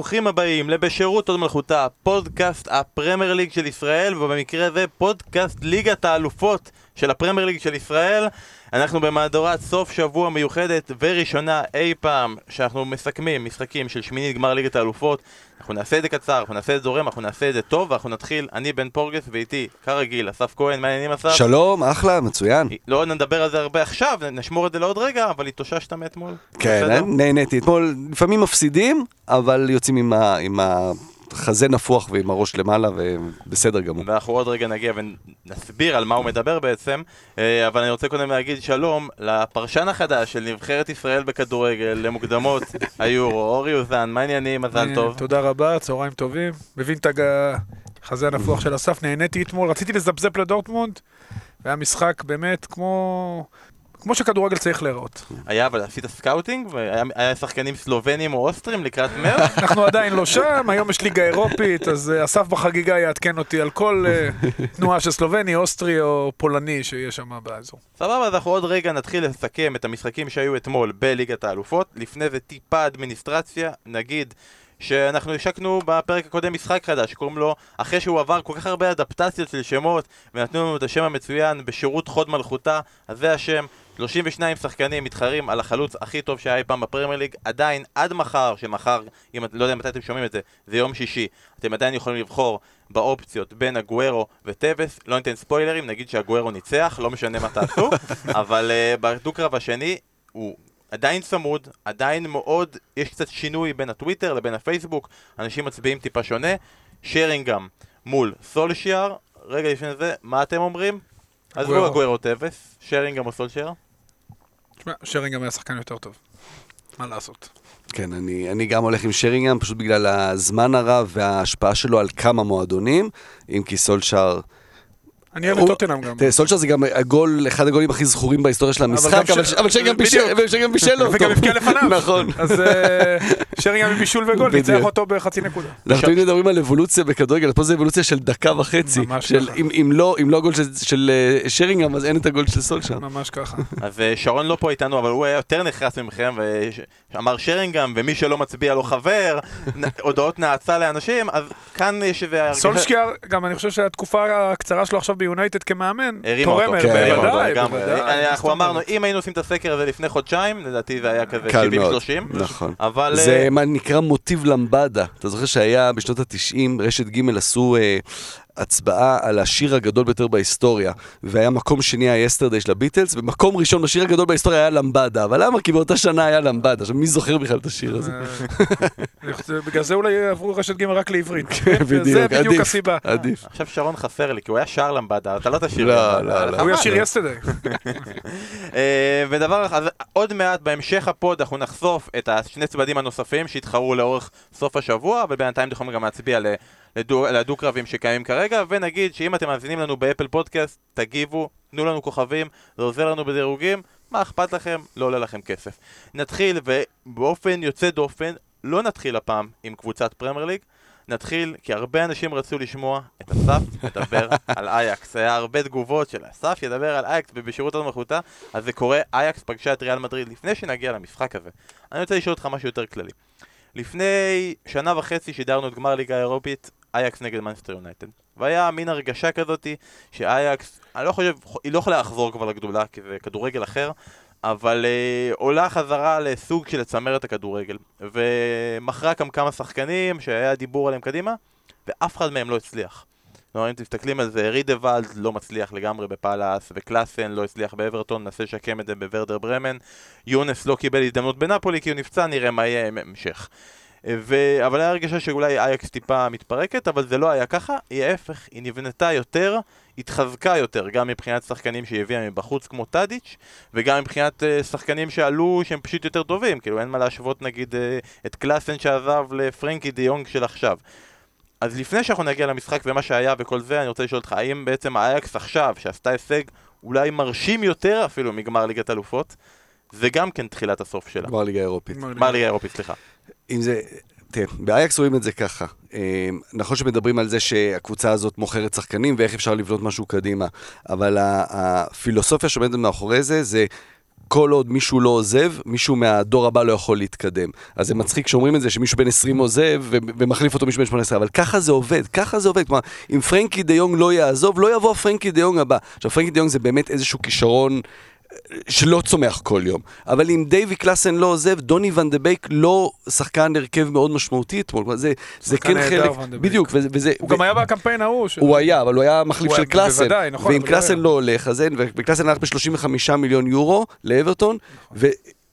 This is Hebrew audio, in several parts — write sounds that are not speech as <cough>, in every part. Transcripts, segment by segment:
שלום וברוכים הבאים לבשירות עוד מלכותה, פודקאסט הפרמייר ליג של ישראל, ובמקרה הזה פודקאסט ליגת האלופות של הפרמייר ליג של ישראל. אנחנו במהדורת סוף שבוע מיוחדת וראשונה אי פעם שאנחנו מסכמים משחקים של שמינית גמר ליגת האלופות. אנחנו נעשה את זה קצר, אנחנו נעשה את זה זורם, אנחנו נעשה את זה טוב, ואנחנו נתחיל, אני בן פורגס ואיתי, כרגיל, אסף כהן, מה העניינים אסף? שלום, אחלה, מצוין. לא נדבר על זה הרבה עכשיו, נשמור את זה לעוד רגע, אבל התאוששת מאתמול. כן, בסדר? נהניתי. אתמול לפעמים מפסידים, אבל יוצאים עם ה- עם החזה נפוח ועם הראש למעלה, ובסדר גמור. ואנחנו עוד רגע נגיע ונסביר על מה הוא מדבר בעצם, אה, אבל אני רוצה קודם להגיד שלום לפרשן החדש של נבחרת ישראל בכדורגל למוקדמות <laughs> היורו, אורי אוזן, מה העניינים? מזל אה, טוב. תודה רבה, צהריים טובים. מבין את החזה הנפוח של אסף, נהניתי אתמול, רציתי לזפזפ לדורטמונד, והיה משחק באמת כמו... כמו שכדורגל צריך להיראות. היה, אבל עשית scouting? היה שחקנים סלובנים או אוסטרים לקראת מרץ? <laughs> אנחנו עדיין לא שם, היום יש ליגה אירופית, אז אה, אסף בחגיגה יעדכן אותי על כל אה, תנועה של סלובני, אוסטרי או פולני שיש שם באזור. סבבה, אז אנחנו עוד רגע נתחיל לסכם את המשחקים שהיו אתמול בליגת האלופות. לפני זה טיפה אדמיניסטרציה, נגיד שאנחנו השקנו בפרק הקודם משחק חדש, שקוראים לו, אחרי שהוא עבר כל כך הרבה אדפטציות של שמות, ונתנו לנו את השם המצוין בשירות חוד מלכותה, אז זה השם. 32 שחקנים מתחרים על החלוץ הכי טוב שהיה אי פעם בפרמייר ליג, עדיין עד מחר, שמחר, אם לא יודע מתי אתם שומעים את זה, זה יום שישי, אתם עדיין יכולים לבחור באופציות בין הגוארו וטווס, לא ניתן ספוילרים, נגיד שהגוארו ניצח, לא משנה מה תעשו, <laughs> אבל uh, בדו-קרב השני הוא עדיין צמוד, עדיין מאוד, יש קצת שינוי בין הטוויטר לבין הפייסבוק, אנשים מצביעים טיפה שונה, שרינגהם מול סולשיאר, רגע לפני זה, מה אתם אומרים? עזבו גוארו. הגוארו טווס, שרינגהם או סולשיאר? תשמע, שרינגהם היה שחקן יותר טוב. מה לעשות? כן, אני, אני גם הולך עם שרינגהם, פשוט בגלל הזמן הרב וההשפעה שלו על כמה מועדונים, אם כי סולשאר... אני אוהב את טוטנאם גם. תראה, סולשאר זה גם הגול, אחד הגולים הכי זכורים בהיסטוריה של המשחק, אבל, ש- אבל שרינגהם בישל- לו וגם אותו. הבקיע לפניו. נכון. אז אה, שרינגהם עם בישול וגול, ניצח. אותו בחצי נקודה. אנחנו תמיד מדברים על אבולוציה בכדורגל, פה זה אבולוציה של דקה וחצי. ממש של ככה. אם, לא, אם לא הגול של, של אה, שרינגהם, אז אין את הגול של סולשאר. ממש ככה. אז אה, שרון לא פה איתנו, אבל הוא היה יותר נחרץ ממכם, ואמר שרינגהם, ומי שלא מצביע לו חבר, <laughs> הודעות נאצה לאנשים, אז כאן יש איזה גם אני חושב שהתקופה הקצרה שלו עכשיו ביונייטד כמאמן, תורמת, כן, בוודאי. בוודאי. אה, אנחנו אמרנו? אם היינו עושים את הסקר הזה לפני חודשיים, לדעתי זה היה כזה קל מאוד. 70-30. נכון. אבל... זה אה, מה נקרא מוטיב למבדה. אתה זוכר שהיה בשנות ה-90, רשת ג' עשו אה, הצבעה על השיר הגדול ביותר בהיסטוריה, והיה מקום שני ה-Yesterday של הביטלס, ומקום ראשון בשיר הגדול בהיסטוריה היה למבדה. אבל למה? כי באותה שנה היה למבדה. עכשיו, מי זוכר בכלל את השיר הזה? אה, בגלל זה אולי עברו רשת ג' רק לעברית. <laughs> בדיוק, זה בדיוק. הסיבה. עדיף. עכשיו שרון חסר לי, כי הוא היה שר למבדה, אתה לא תשיר לא. לא, לא. הוא ישיר Yesterday. <laughs> אה, ודבר אחד, אז עוד מעט בהמשך הפוד אנחנו נחשוף את השני צדדים הנוספים שהתחרו לאורך סוף השבוע, אבל בינתיים אתם יכולים גם להצביע ל- לדו- לדו-קרבים שקיימים כרגע, ונגיד שאם אתם מאזינים לנו ב Apple Podcast, תגיבו, תנו לנו כוכבים, זה עוזר לנו בדירוגים, מה אכפת לכם? לא עולה לכם כסף. נתחיל, ובאופן יוצא דופן, לא נתחיל הפעם עם קבוצת פרמייר ליג, נתחיל, כי הרבה אנשים רצו לשמוע את אסף מדבר <laughs> על אייקס. היה הרבה תגובות של אסף ידבר על אייקס בשירות מלכותה, אז זה קורה, אייקס פגשה את ריאל מדריד לפני שנגיע למשחק הזה. אני רוצה לשאול אותך משהו יותר כללי. לפני שנה וחצי שידרנו את גמר ליגה האירופית, אייקס נגד מנצ'סטר יונייטד. והיה מין הרגשה כזאתי שאייקס, אני לא חושב, היא לא יכולה לחזור כבר לגדולה, כי זה כדורגל אחר, אבל אה, עולה חזרה לסוג של לצמרת הכדורגל. ומכרה גם כמה שחקנים שהיה דיבור עליהם קדימה, ואף אחד מהם לא הצליח. כלומר, אם אתם מסתכלים על זה, רידוולד לא מצליח לגמרי בפאלאס, וקלאסן לא הצליח באברטון, ננסה לשקם את זה בוורדר ברמן. יונס לא קיבל הזדמנות בנפולי כי הוא נפצע, נראה מה יהיה עם המשך. ו... אבל היה הרגשה שאולי אייקס טיפה מתפרקת, אבל זה לא היה ככה, היא ההפך, היא נבנתה יותר, התחזקה יותר, גם מבחינת שחקנים שהיא הביאה מבחוץ כמו טאדיץ', וגם מבחינת uh, שחקנים שעלו שהם פשוט יותר טובים, כאילו אין מה להשוות נגיד uh, את קלאסן שעזב לפרנקי דה יונג של עכשיו. אז לפני שאנחנו נגיע למשחק ומה שהיה וכל זה, אני רוצה לשאול אותך, האם בעצם האייקס עכשיו, שעשתה הישג אולי מרשים יותר אפילו מגמר ליגת אלופות, זה גם כן תחילת הסוף שלה. גמר ליגה אירופית. גמר ליגה אירופית, סליחה. אם זה, תראה, באייקס רואים את זה ככה. אה, נכון שמדברים על זה שהקבוצה הזאת מוכרת שחקנים ואיך אפשר לבנות משהו קדימה, אבל הפילוסופיה שעומדת מאחורי זה, זה כל עוד מישהו לא עוזב, מישהו מהדור הבא לא יכול להתקדם. אז זה מצחיק שאומרים את זה, שמישהו בן 20 עוזב ומחליף אותו מישהו בן 18, אבל ככה זה עובד, ככה זה עובד. כלומר, אם פרנקי דה יונג לא יעזוב, לא יבוא פרנקי דה יונג הבא. עכשיו, פרנקי דה יונג זה באמת איזשהו כישרון שלא צומח כל יום. אבל אם דייווי קלאסן לא עוזב, דוני ון דה בייק לא שחקן הרכב מאוד משמעותי אתמול. זה, זה כן חלק. בדיוק, וזה, וזה, הוא גם היה בקמפיין ההוא. של- הוא היה, אבל הוא היה מחליף הוא של קלאסן. בוודאי, נכון, ואם קלאסן לא הולך, אז אין, וקלאסן הלך ב-35 מיליון יורו לאברטון,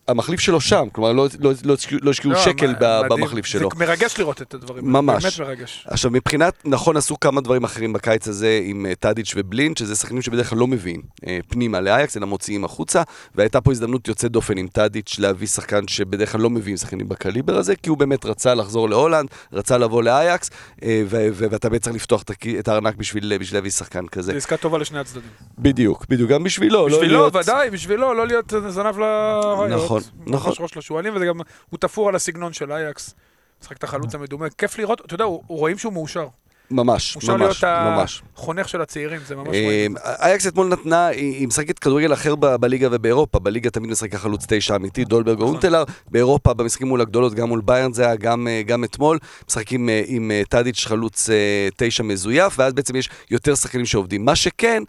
והמחליף שלו שם, כלומר לא- לא לא לא השקיעו לא, שקל מ- ב- מדהים. במחליף שלו. זה מרגש לראות את הדברים. האלה, ממש. באמת מרגש. עכשיו מבחינת, נכון עשו כמה דברים אחרים בקיץ הזה עם אה, טאדיץ' ובלינד, שזה שחקנים שבדרך כלל לא מביאים אה, פנימה לאייקס, אלא מוציאים החוצה, והייתה פה הזדמנות יוצאת דופן עם טאדיץ' להביא שחקן שבדרך כלל לא מביאים שחקנים בקליבר הזה, כי הוא באמת רצה לחזור להולנד, רצה לבוא לאייקס, אה, ואתה באמת צריך לפתוח את הארנק בשביל בשביל להביא שחקן כזה. זו עסקה טובה לשני הצדדים. בדיוק, בדיוק, גם בשבילו, לא בשבילו, להיות... ודאי, בשבילו, לא להיות זנב לרעיות. נכון, נכון. ראש ראש לשועלים, וזה גם, הוא תפור על הסגנון של אייקס. משחק את החלוץ המדומה, כיף לראות, אתה יודע, רואים שהוא מאושר. ממש, מאושר ממש, להיות ממש. החונך של הצעירים, זה ממש אה, רואים. אייקס אתמול נתנה, היא משחקת כדורגל אחר בליגה ובאירופה, בליגה תמיד משחק החלוץ תשע אמיתי, דולברג או נכון. אונטלר, באירופה במשחקים מול הגדולות, גם מול ביירן זה היה גם, אה, אתמול, משחקים אה, עם טאדיץ' חלוץ תשע מזויף, ואז בעצם יש יותר שחקנים שעובדים. מה שכן,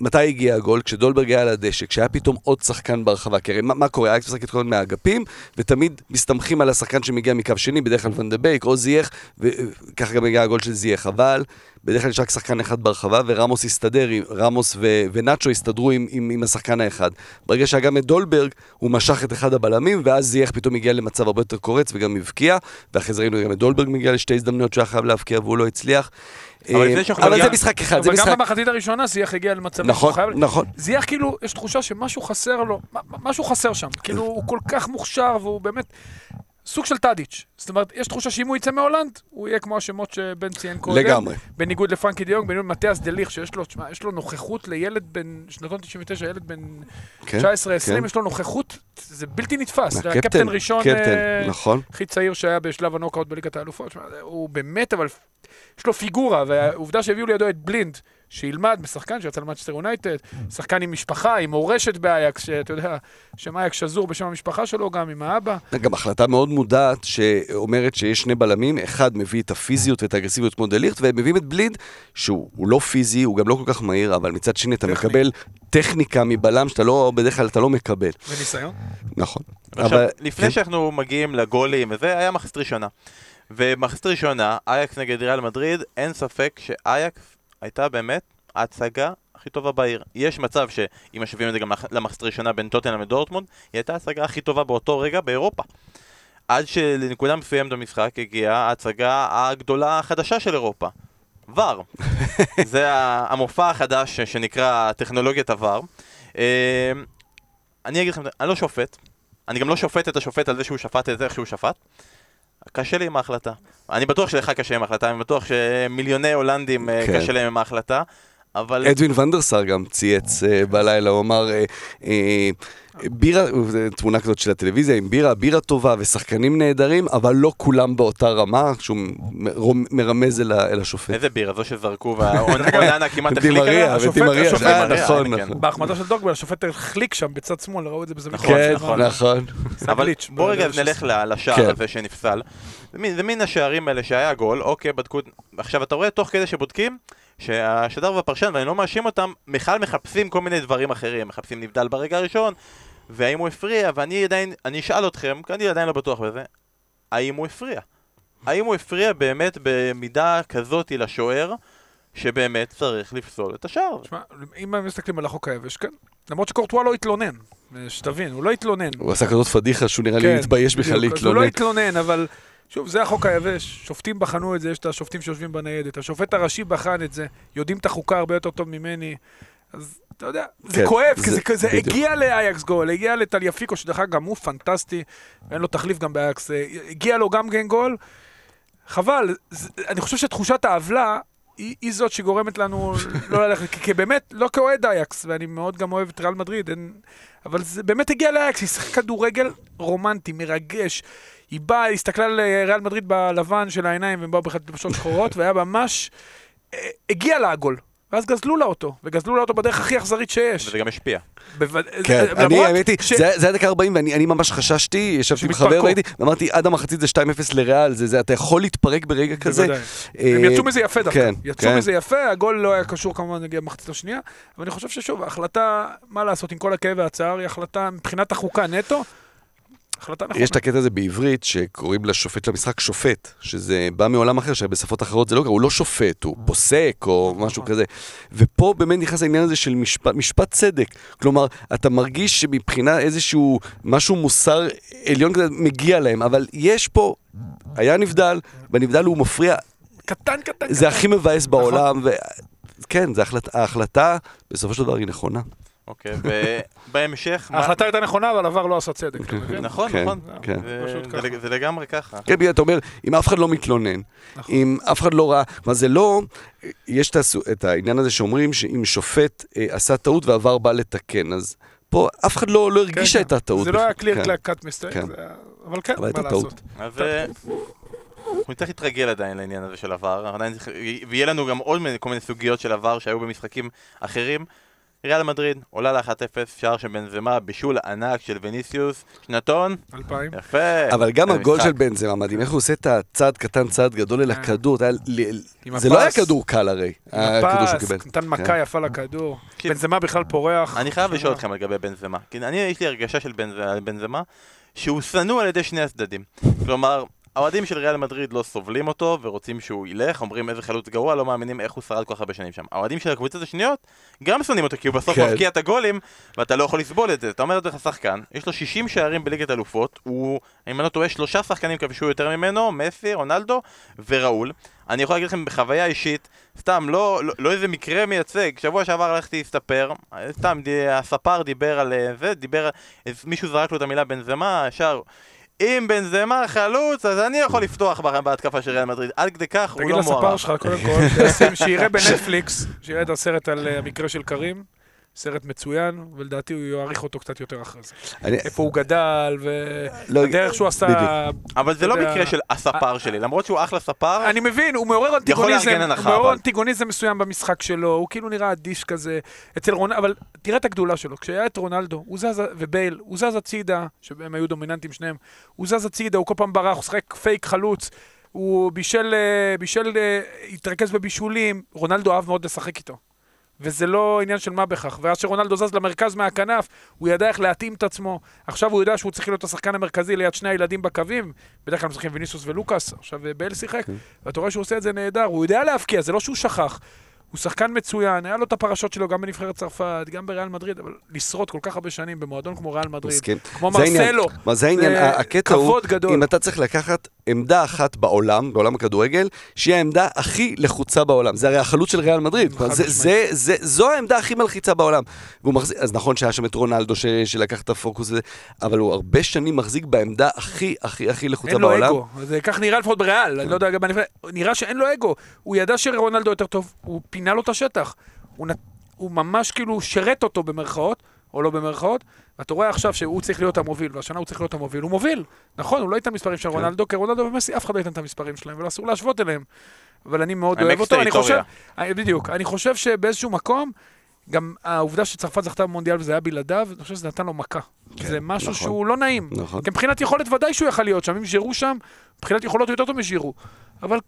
מתי הגיע הגול? כשדולברג היה על הדשא, כשהיה פתאום עוד שחקן ברחבה, כי הרי מה, מה קורה? אייקס משחקת כל הזמן מהאגפים, ותמיד מסתמכים על השחקן שמגיע מקו שני, בדרך כלל ון דה בייק או זייח, וככה גם הגיע הגול של זייח, אבל בדרך כלל יש רק שחקן אחד ברחבה, ורמוס הסתדר, רמוס ו- ונאצ'ו הסתדרו עם, עם, עם השחקן האחד. ברגע שהיה גם את דולברג, הוא משך את אחד הבלמים, ואז זייח פתאום הגיע למצב הרבה יותר קורץ וגם הבקיע, ואחרי זה ראינו גם את דולברג מגיע לשתי הזדמנויות שהוא היה חייב להבקיע והוא לא הצליח. אבל אה, זה משחק אחד, זה אבל גם משחק... במחצית הראשונה זיח הגיע למצבים נכון. נכון. זיח כאילו, יש תחושה שמשהו חסר לו, מה- משהו חסר שם. כאילו, הוא כל כך מוכשר, והוא באמת סוג של טאדיץ'. זאת אומרת, יש תחושה שאם הוא יצא מהולנד, הוא יהיה כמו השמות שבן ציין קודם. לגמרי. בניגוד לפרנקי דה יונג, בניגוד למתיאס דה ליכט, שיש לו, תשמע, יש לו נוכחות לילד בן, שנתון 99, ילד בן כן, 19-20, כן. יש לו נוכחות, זה בלתי נתפס. זה הקפטן, ראשון, קפטן, אה, נכון. הכי צעיר שהיה בשלב הנוקאוט בליגת האלופות. הוא באמת, אבל יש לו פיגורה, והעובדה שהביאו לידו את בלינד, שילמד משחקן שיצא למנצ'סטר יונייטד, שחקן עם משפחה, עם מורשת באייקס, שאתה יודע, שם אייקס שזור בשם המשפחה שלו, גם עם האבא. גם החלטה מאוד מודעת שאומרת שיש שני בלמים, אחד מביא את הפיזיות ואת האגרסיביות כמו דה ליכט, והם מביאים את בלינד, שהוא הוא לא פיזי, הוא גם לא כל כך מהיר, אבל מצד שני אתה. מקבל טכניקה מבלם שאתה לא, בדרך כלל אתה לא מקבל. וניסיון. נכון. עכשיו, אבל- לפני כן. שאנחנו מגיעים לגולים וזה, היה מחצית ראשונה. ומחצית ראשונה, אייקס נגד ריאל מדריד, אין ספק שאייקס הייתה באמת ההצגה הכי טובה בעיר. יש מצב שאם משווים את זה גם למחצית הראשונה בין טוטנאם ודורטמונד, היא הייתה ההצגה הכי טובה באותו רגע באירופה. עד שלנקודה מסוימת במשחק הגיעה ההצגה הגדולה החדשה של אירופה. ור. <laughs> זה המופע החדש שנקרא טכנולוגיית הוואר. אה, אני אגיד לכם, אני לא שופט, אני גם לא שופט את השופט על זה שהוא שפט את זה איך שהוא שפט. קשה לי עם ההחלטה. אני בטוח שלך קשה עם ההחלטה, אני בטוח שמיליוני הולנדים אה, כן. קשה להם עם ההחלטה, אבל... אדווין ונדרסר גם צייץ אה, בלילה, הוא אמר, אה, אה, בירה, תמונה כזאת של הטלוויזיה עם בירה, בירה טובה ושחקנים נהדרים, אבל לא כולם באותה רמה, שהוא מרמז אל ה- אל השופט. איזה בירה, זו שזרקו והאוננה <laughs> כמעט החליקה מריה, לה? ודי השופט- מריה, השופט אה, מריה, נכון, כן. נכון. בהחמדה של דוגבל, השופט החליק שם בצד שמאל, ראו את זה בזווית. נכון, כן, נכון. נכון. אבל בוא רגע בדרך נלך לשער כן. הזה שנפסל. זה מין השערים האלה שהיה גול, אוקיי, בדקו... עכשיו אתה רואה תוך כדי שבודקים, שהשדר והפרשן, ואני לא מאשים אותם, בכלל מחפשים כל מיני דברים אחרים, מחפשים נבדל ברגע הראשון, והאם הוא הפריע, ואני עדיין, אני אשאל אתכם, כי אני עדיין לא בטוח בזה, האם הוא הפריע? האם הוא הפריע באמת במידה כזאת לשוער, שבאמת צריך לפסול את השער? תשמע, אם מסתכלים על החוק היבש, כן. למרות שקורטואה לא התלונן, שתבין, הוא לא התלונן. הוא עשה כזאת פדיחה שהוא נראה לי כן, מתבייש בכלל אז הוא לא להתלונן. התלונן, אבל שוב, זה החוק היבש. שופטים בחנו את זה, יש את השופטים שיושבים בניידת. השופט הראשי בחן את זה, יודעים את החוקה הרבה יותר טוב ממני. אז אתה יודע, זה כן, כואב, זה- כי זה בדיוק. הגיע לאייקס גול, הגיע לטליאפיקו, שדרך אגב גם הוא פנטסטי, אין לו תחליף גם באייקס, אה, הגיע לו גם כן גול. חבל, זה- אני חושב שתחושת העוולה היא, היא זאת שגורמת לנו לא ללכת, כי, כי באמת, לא כאוהד אייקס, ואני מאוד גם אוהב את ריאל מדריד, אין, אבל זה באמת הגיע לאייקס, היא שיחקה כדורגל רומנטי, מרגש. היא באה, היא הסתכלה על אה, ריאל מדריד בלבן של העיניים, והם באו בכלל תלבשות שחורות, והיה ממש... אה, הגיע לה הגול. ואז גזלו לה אותו, וגזלו לה אותו בדרך הכי אכזרית שיש. וזה גם השפיע. בווד- כן, אני, האמת היא, ש- זה זה היה דקה 40 ואני אני ממש חששתי, ישבתי עם חבר. והייתי, ואמרתי, עד המחצית זה 2-0 לריאל, זה, זה, אתה יכול להתפרק ברגע כזה. בוודאי. אה, הם יצאו מזה יפה דווקא. כן, יצאו כן. מזה יפה, הגול לא היה קשור כמובן נגיד במחצית השנייה, אבל אני חושב ששוב, ההחלטה, מה לעשות עם כל הכאב והצער, היא החלטה מבחינת החוקה נטו, החלטה נכונה. יש את הקטע הזה בעברית שקוראים לשופט למשחק שופט, שזה בא מעולם אחר שבשפות אחרות זה לא קרה, הוא לא שופט, הוא פוסק או משהו נכון. כזה. ופה באמת נכנס העניין הזה של משפט, משפט צדק. כלומר, אתה מרגיש שמבחינה איזשהו משהו מוסר עליון כזה מגיע להם, אבל יש פה, היה נבדל, בנבדל הוא מפריע, קטן, קטן, זה קטן. הכי מבאס נכון. בעולם, ו... כן, זה החלט, ההחלטה בסופו של דבר היא נכונה. אוקיי, ובהמשך... מה- ההחלטה הייתה נכונה, אבל עבר לא עשה צדק. <laughs> נכון, כן, נכון. כן. זה- לגמרי ככה. כן, בגלל, אתה אומר, אם אף אחד לא מתלונן, נכון. אם אף אחד לא ראה, כלומר זה לא, יש את, העניין הזה שאומרים שאם שופט אה, עשה טעות ועבר בא לתקן, אז פה אף אחד לא, לא כן, הרגיש שהייתה טעות. זה לא היה כן. קאט מיסטייק, כן. אבל כן, מה לעשות. אה, אנחנו נצטרך להתרגל עדיין לעניין הזה של עבר, ויהיה לנו גם עוד כל מיני סוגיות של עבר שהיו במשחקים אחרים. ריאל מדריד עולה ל-1-0, שער של בנזמה, בישול ענק של וניסיוס, שנתון, אלפיים. יפה. אבל גם הגול. של בנזמה מדהים, איך הוא עושה את הצעד קטן, צעד גדול אל כן. הכדור, זה לא היה. כדור קל הרי, הכדור שהוא קיבל. נתן מכה כן. יפה לכדור. כי- בנזמה בכלל פורח. אני חייב לשאול. אתכם לגבי בנזמה. כי אני, יש לי הרגשה של בנז- בנזמה, שהוא שנוא על ידי שני הצדדים. כלומר, האוהדים של ריאל מדריד לא סובלים אותו ורוצים שהוא ילך, אומרים איזה חלוץ גרוע, לא מאמינים איך הוא שרד כל כך הרבה שנים שם. האוהדים של הקבוצות השניות גם שונאים אותו כי הוא בסוף כן. מבקיע את הגולים ואתה לא יכול לסבול את זה. אתה אומר לך שחקן, יש לו 60 שערים בליגת אלופות, הוא, אם אני לא טועה, שלושה שחקנים כבשו יותר ממנו, מסי, רונלדו וראול. אני יכול להגיד לכם בחוויה אישית, סתם, לא, לא, לא איזה מקרה מייצג, שבוע שעבר הלכתי להסתפר, סתם, די, הספר דיבר על אה, זה, דיבר, אז מישהו זרק לו את המילה בנזמה, ישר, אם בנזמה חלוץ, אז אני יכול לפתוח בה- בהתקפה של ריאל מדריד, עד כדי כך הוא תגיד לא לספר מוערך. שלך, קודם כל, שיראה בנטפליקס, שיראה את הסרט על אה, המקרה של קרים. סרט מצוין, ולדעתי הוא יעריך אותו קצת יותר אחרי זה. אני- איפה הוא גדל, לא, והדרך שהוא עשה... בדיוק. אבל זה לא מקרה של הספר שלי, למרות שהוא אחלה ספר, אני מבין, הוא מעורר אנטיגוניזם, הוא מעורר אבל. אנטיגוניזם מסוים במשחק שלו, הוא כאילו נראה אדיש כזה. אצל רונלדו, אבל תראה את הגדולה שלו, כשהיה את רונלדו, הוא זז, ובייל, הוא זז הצידה, שהם היו דומיננטים שניהם, הוא זז הצידה, הוא כל פעם ברח, הוא שחק פייק חלוץ, הוא בישל, אה, בישל, אה, התרכז בבישולים, רונלדו אהב מאוד לשחק איתו. וזה לא עניין של מה בכך. ואז שרונלדו זז למרכז מהכנף, הוא ידע איך להתאים את עצמו. עכשיו הוא יודע שהוא צריך להיות השחקן המרכזי ליד שני הילדים בקווים. בדרך כלל משחקים ויניסוס ולוקאס, עכשיו אה, בייל שיחק. ואתה רואה שהוא עושה את זה נהדר, הוא יודע להבקיע, זה לא שהוא שכח. הוא שחקן מצוין, היה לו את הפרשות שלו גם בנבחרת צרפת, גם בריאל מדריד, אבל לשרוד כל כך הרבה שנים במועדון כמו ריאל מדריד, מסכים. כמו זה. מרסלו, מה זה העניין, זה הקטע הוא, גדול. אם אתה צריך לקחת עמדה אחת בעולם, בעולם הכדורגל, שהיא העמדה הכי לחוצה בעולם. זה הרי החלוץ של ריאל מדריד. זה, משמעית. זה, זה, זו העמדה הכי מלחיצה בעולם. מחזיק, אז נכון שהיה שם את רונלדו ש, שלקח את הפוקוס הזה, אבל הוא הרבה שנים מחזיק בעמדה הכי הכי הכי לחוצה אין לו בעולם. אגו, זה כך נראה לפחות בריאל, אני לא יודע, נראה שאין לו אגו, הוא ידע שרונלדו יותר טוב, הוא פינה לו את השטח, הוא, נת... הוא ממש כאילו שירת אותו במרכאות, או לא במרכאות, ואתה רואה עכשיו שהוא צריך להיות המוביל, והשנה הוא צריך להיות המוביל, הוא מוביל, נכון, הוא לא ייתן מספרים של כן. רונלדו, כי רונלדו ומסי, אף אחד לא ייתן את המספרים שלהם, ואסור להשוות אליהם, אבל אני מאוד אוהב אותו, אני חושב. אה, בדיוק, אני חושב שבאיזשהו מקום, גם העובדה שצרפת זכתה במונדיאל וזה היה בלעדיו, אני חושב שזה נתן לו מכה. זה משהו נכון. שהוא לא נעים. נכון. כי מבחינת יכולת ודאי שהוא יכל להיות שם, אם ז'ירו שם, מבחינת יכולות הוא יותר טוב מז'ירו. אבל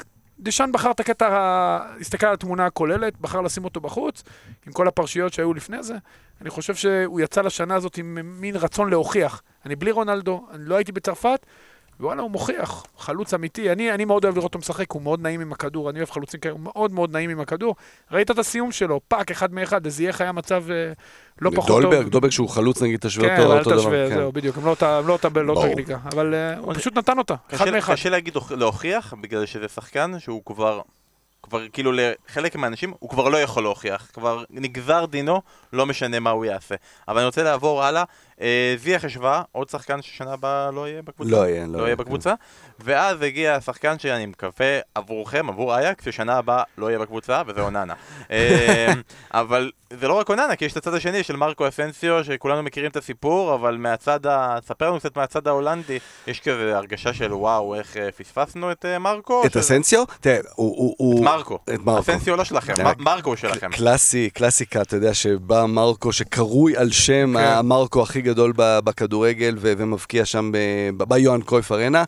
דשאן בחר את הקטע, הסתכל על התמונה הכוללת, בחר לשים אותו בחוץ, עם כל הפרשיות שהיו לפני זה. אני חושב שהוא יצא לשנה הזאת עם מין רצון להוכיח. אני בלי רונלדו, אני לא הייתי בצרפת, וואלה, הוא מוכיח, חלוץ אמיתי. אני, אני מאוד אוהב לראות אותו משחק, הוא מאוד נעים עם הכדור, אני אוהב חלוצים כאלה, הוא מאוד מאוד נעים עם הכדור. ראית את הסיום שלו, fuck, אחד מאחד, וזיאש היה מצב אה, לא פחות טוב. דולברג, דולברג שהוא חלוץ נגיד, תשווה כן, אותו, אל אותו דבר. תשווה, כן. זהו, בדיוק, הם לא אותה לא אותה- לא אותה. ליגה. אבל אה, הוא פשוט נתן אותה, אחד קשה, מאחד. קשה להגיד הוכ- להוכיח, בגלל שזה שחקן שהוא כבר, כבר כאילו לחלק מהאנשים, הוא כבר לא יכול להוכיח. כבר נגזר דינו, לא משנה מה הוא יעשה. אבל אני רוצה לעבור הלאה. אה, זיאש, שווה, עוד שחקן ששנה הבאה לא יהיה בקבוצה. לא יהיה, לא לא יהיה, יהיה בקבוצה. ואז הגיע השחקן שאני מקווה עבורכם, עבור אייקס, ששנה הבאה לא יהיה בקבוצה, וזה אוננה. אה, <laughs> אבל זה לא רק אוננה, כי יש את הצד השני של מרקו אסנסיו, שכולנו מכירים את הסיפור, אבל מהצד ה... ספר לנו קצת מהצד ההולנדי, יש כזה הרגשה של וואו, איך אה, פספסנו את מרקו? את שזה- אסנסיו? תראה, הוא... הוא- הוא... את מרקו. את מרקו. אסנסיו לא שלכם, כן. מ- מרקו הוא שלכם. קלאסי, קלאסיקה, אתה יודע, שבא מרקו שקרוי על שם כן. המרקו הכי גדול בכדורגל ומבקיע שם ביוהאן קרויף ארנה.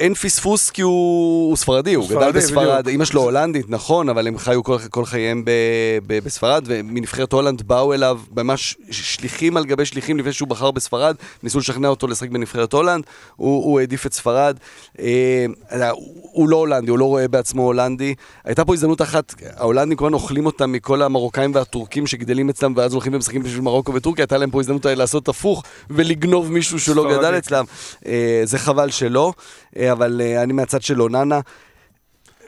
אה, אין פספוס כי הוא, הוא ספרדי, הוא גדל ספרדי, בספרד, בדיוק. אמא שלו הולנדית, נכון, אבל הם חיו כל, כל חייהם ב, ב, בספרד, ומנבחרת הולנד באו אליו ממש שליחים על גבי שליחים לפני שהוא בחר בספרד, ניסו לשכנע אותו לשחק בנבחרת הולנד, הוא, הוא העדיף את ספרד. אה, הוא, הוא לא הולנדי, הוא לא רואה בעצמו הולנדי. הייתה פה הזדמנות אחת, ההולנדים כמובן אוכלים אותם מכל המרוקאים והטורקים שגדלים אצלם, ואז הולכים ומשחקים בשביל מרוקו וטורקיה, הייתה להם פה הזדמנות לעשות הפוך ולגנוב מישהו שלא ספרדי. גדל אצלם. אה, זה חבל שלא, אה, אבל אה, אני מהצד של אוננה.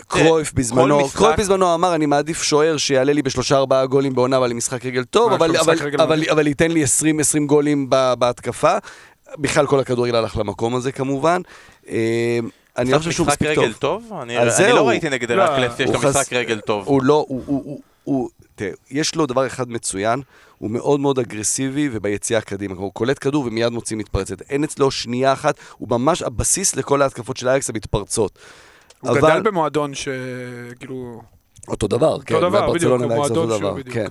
קרויף בזמנו, משחק- קרויף בזמנו אמר, אני מעדיף שוער שיעלה לי בשלושה ארבעה גולים בעונה, אבל עם משחק רגל טוב, אבל, יש אבל, משחק רגל אבל. אבל ייתן לי 20, 20 גולים ב- בהתקפה. בכלל כל הכדורגל הלך למקום הזה כמובן. אה, אני לא חושב שהוא משחק מספיק רגל טוב. טוב? אני אז אני זהו. לא ראיתי נגד לא, הרקלס, יש הוא לו חס- משחק רגל טוב. הוא לא, הוא, הוא, הוא, הוא, תראה, יש לו דבר אחד מצוין, הוא מאוד מאוד אגרסיבי וביציאה קדימה, הוא קולט כדור ומיד מוציא מתפרצת. אין אצלו שנייה אחת, הוא ממש הבסיס לכל ההתקפות של אייקס המתפרצות. הוא אבל- גדל במועדון שכאילו... אותו דבר, כן, אותו דבר, בדיוק, הוא מועדון שהוא בדיוק, כן.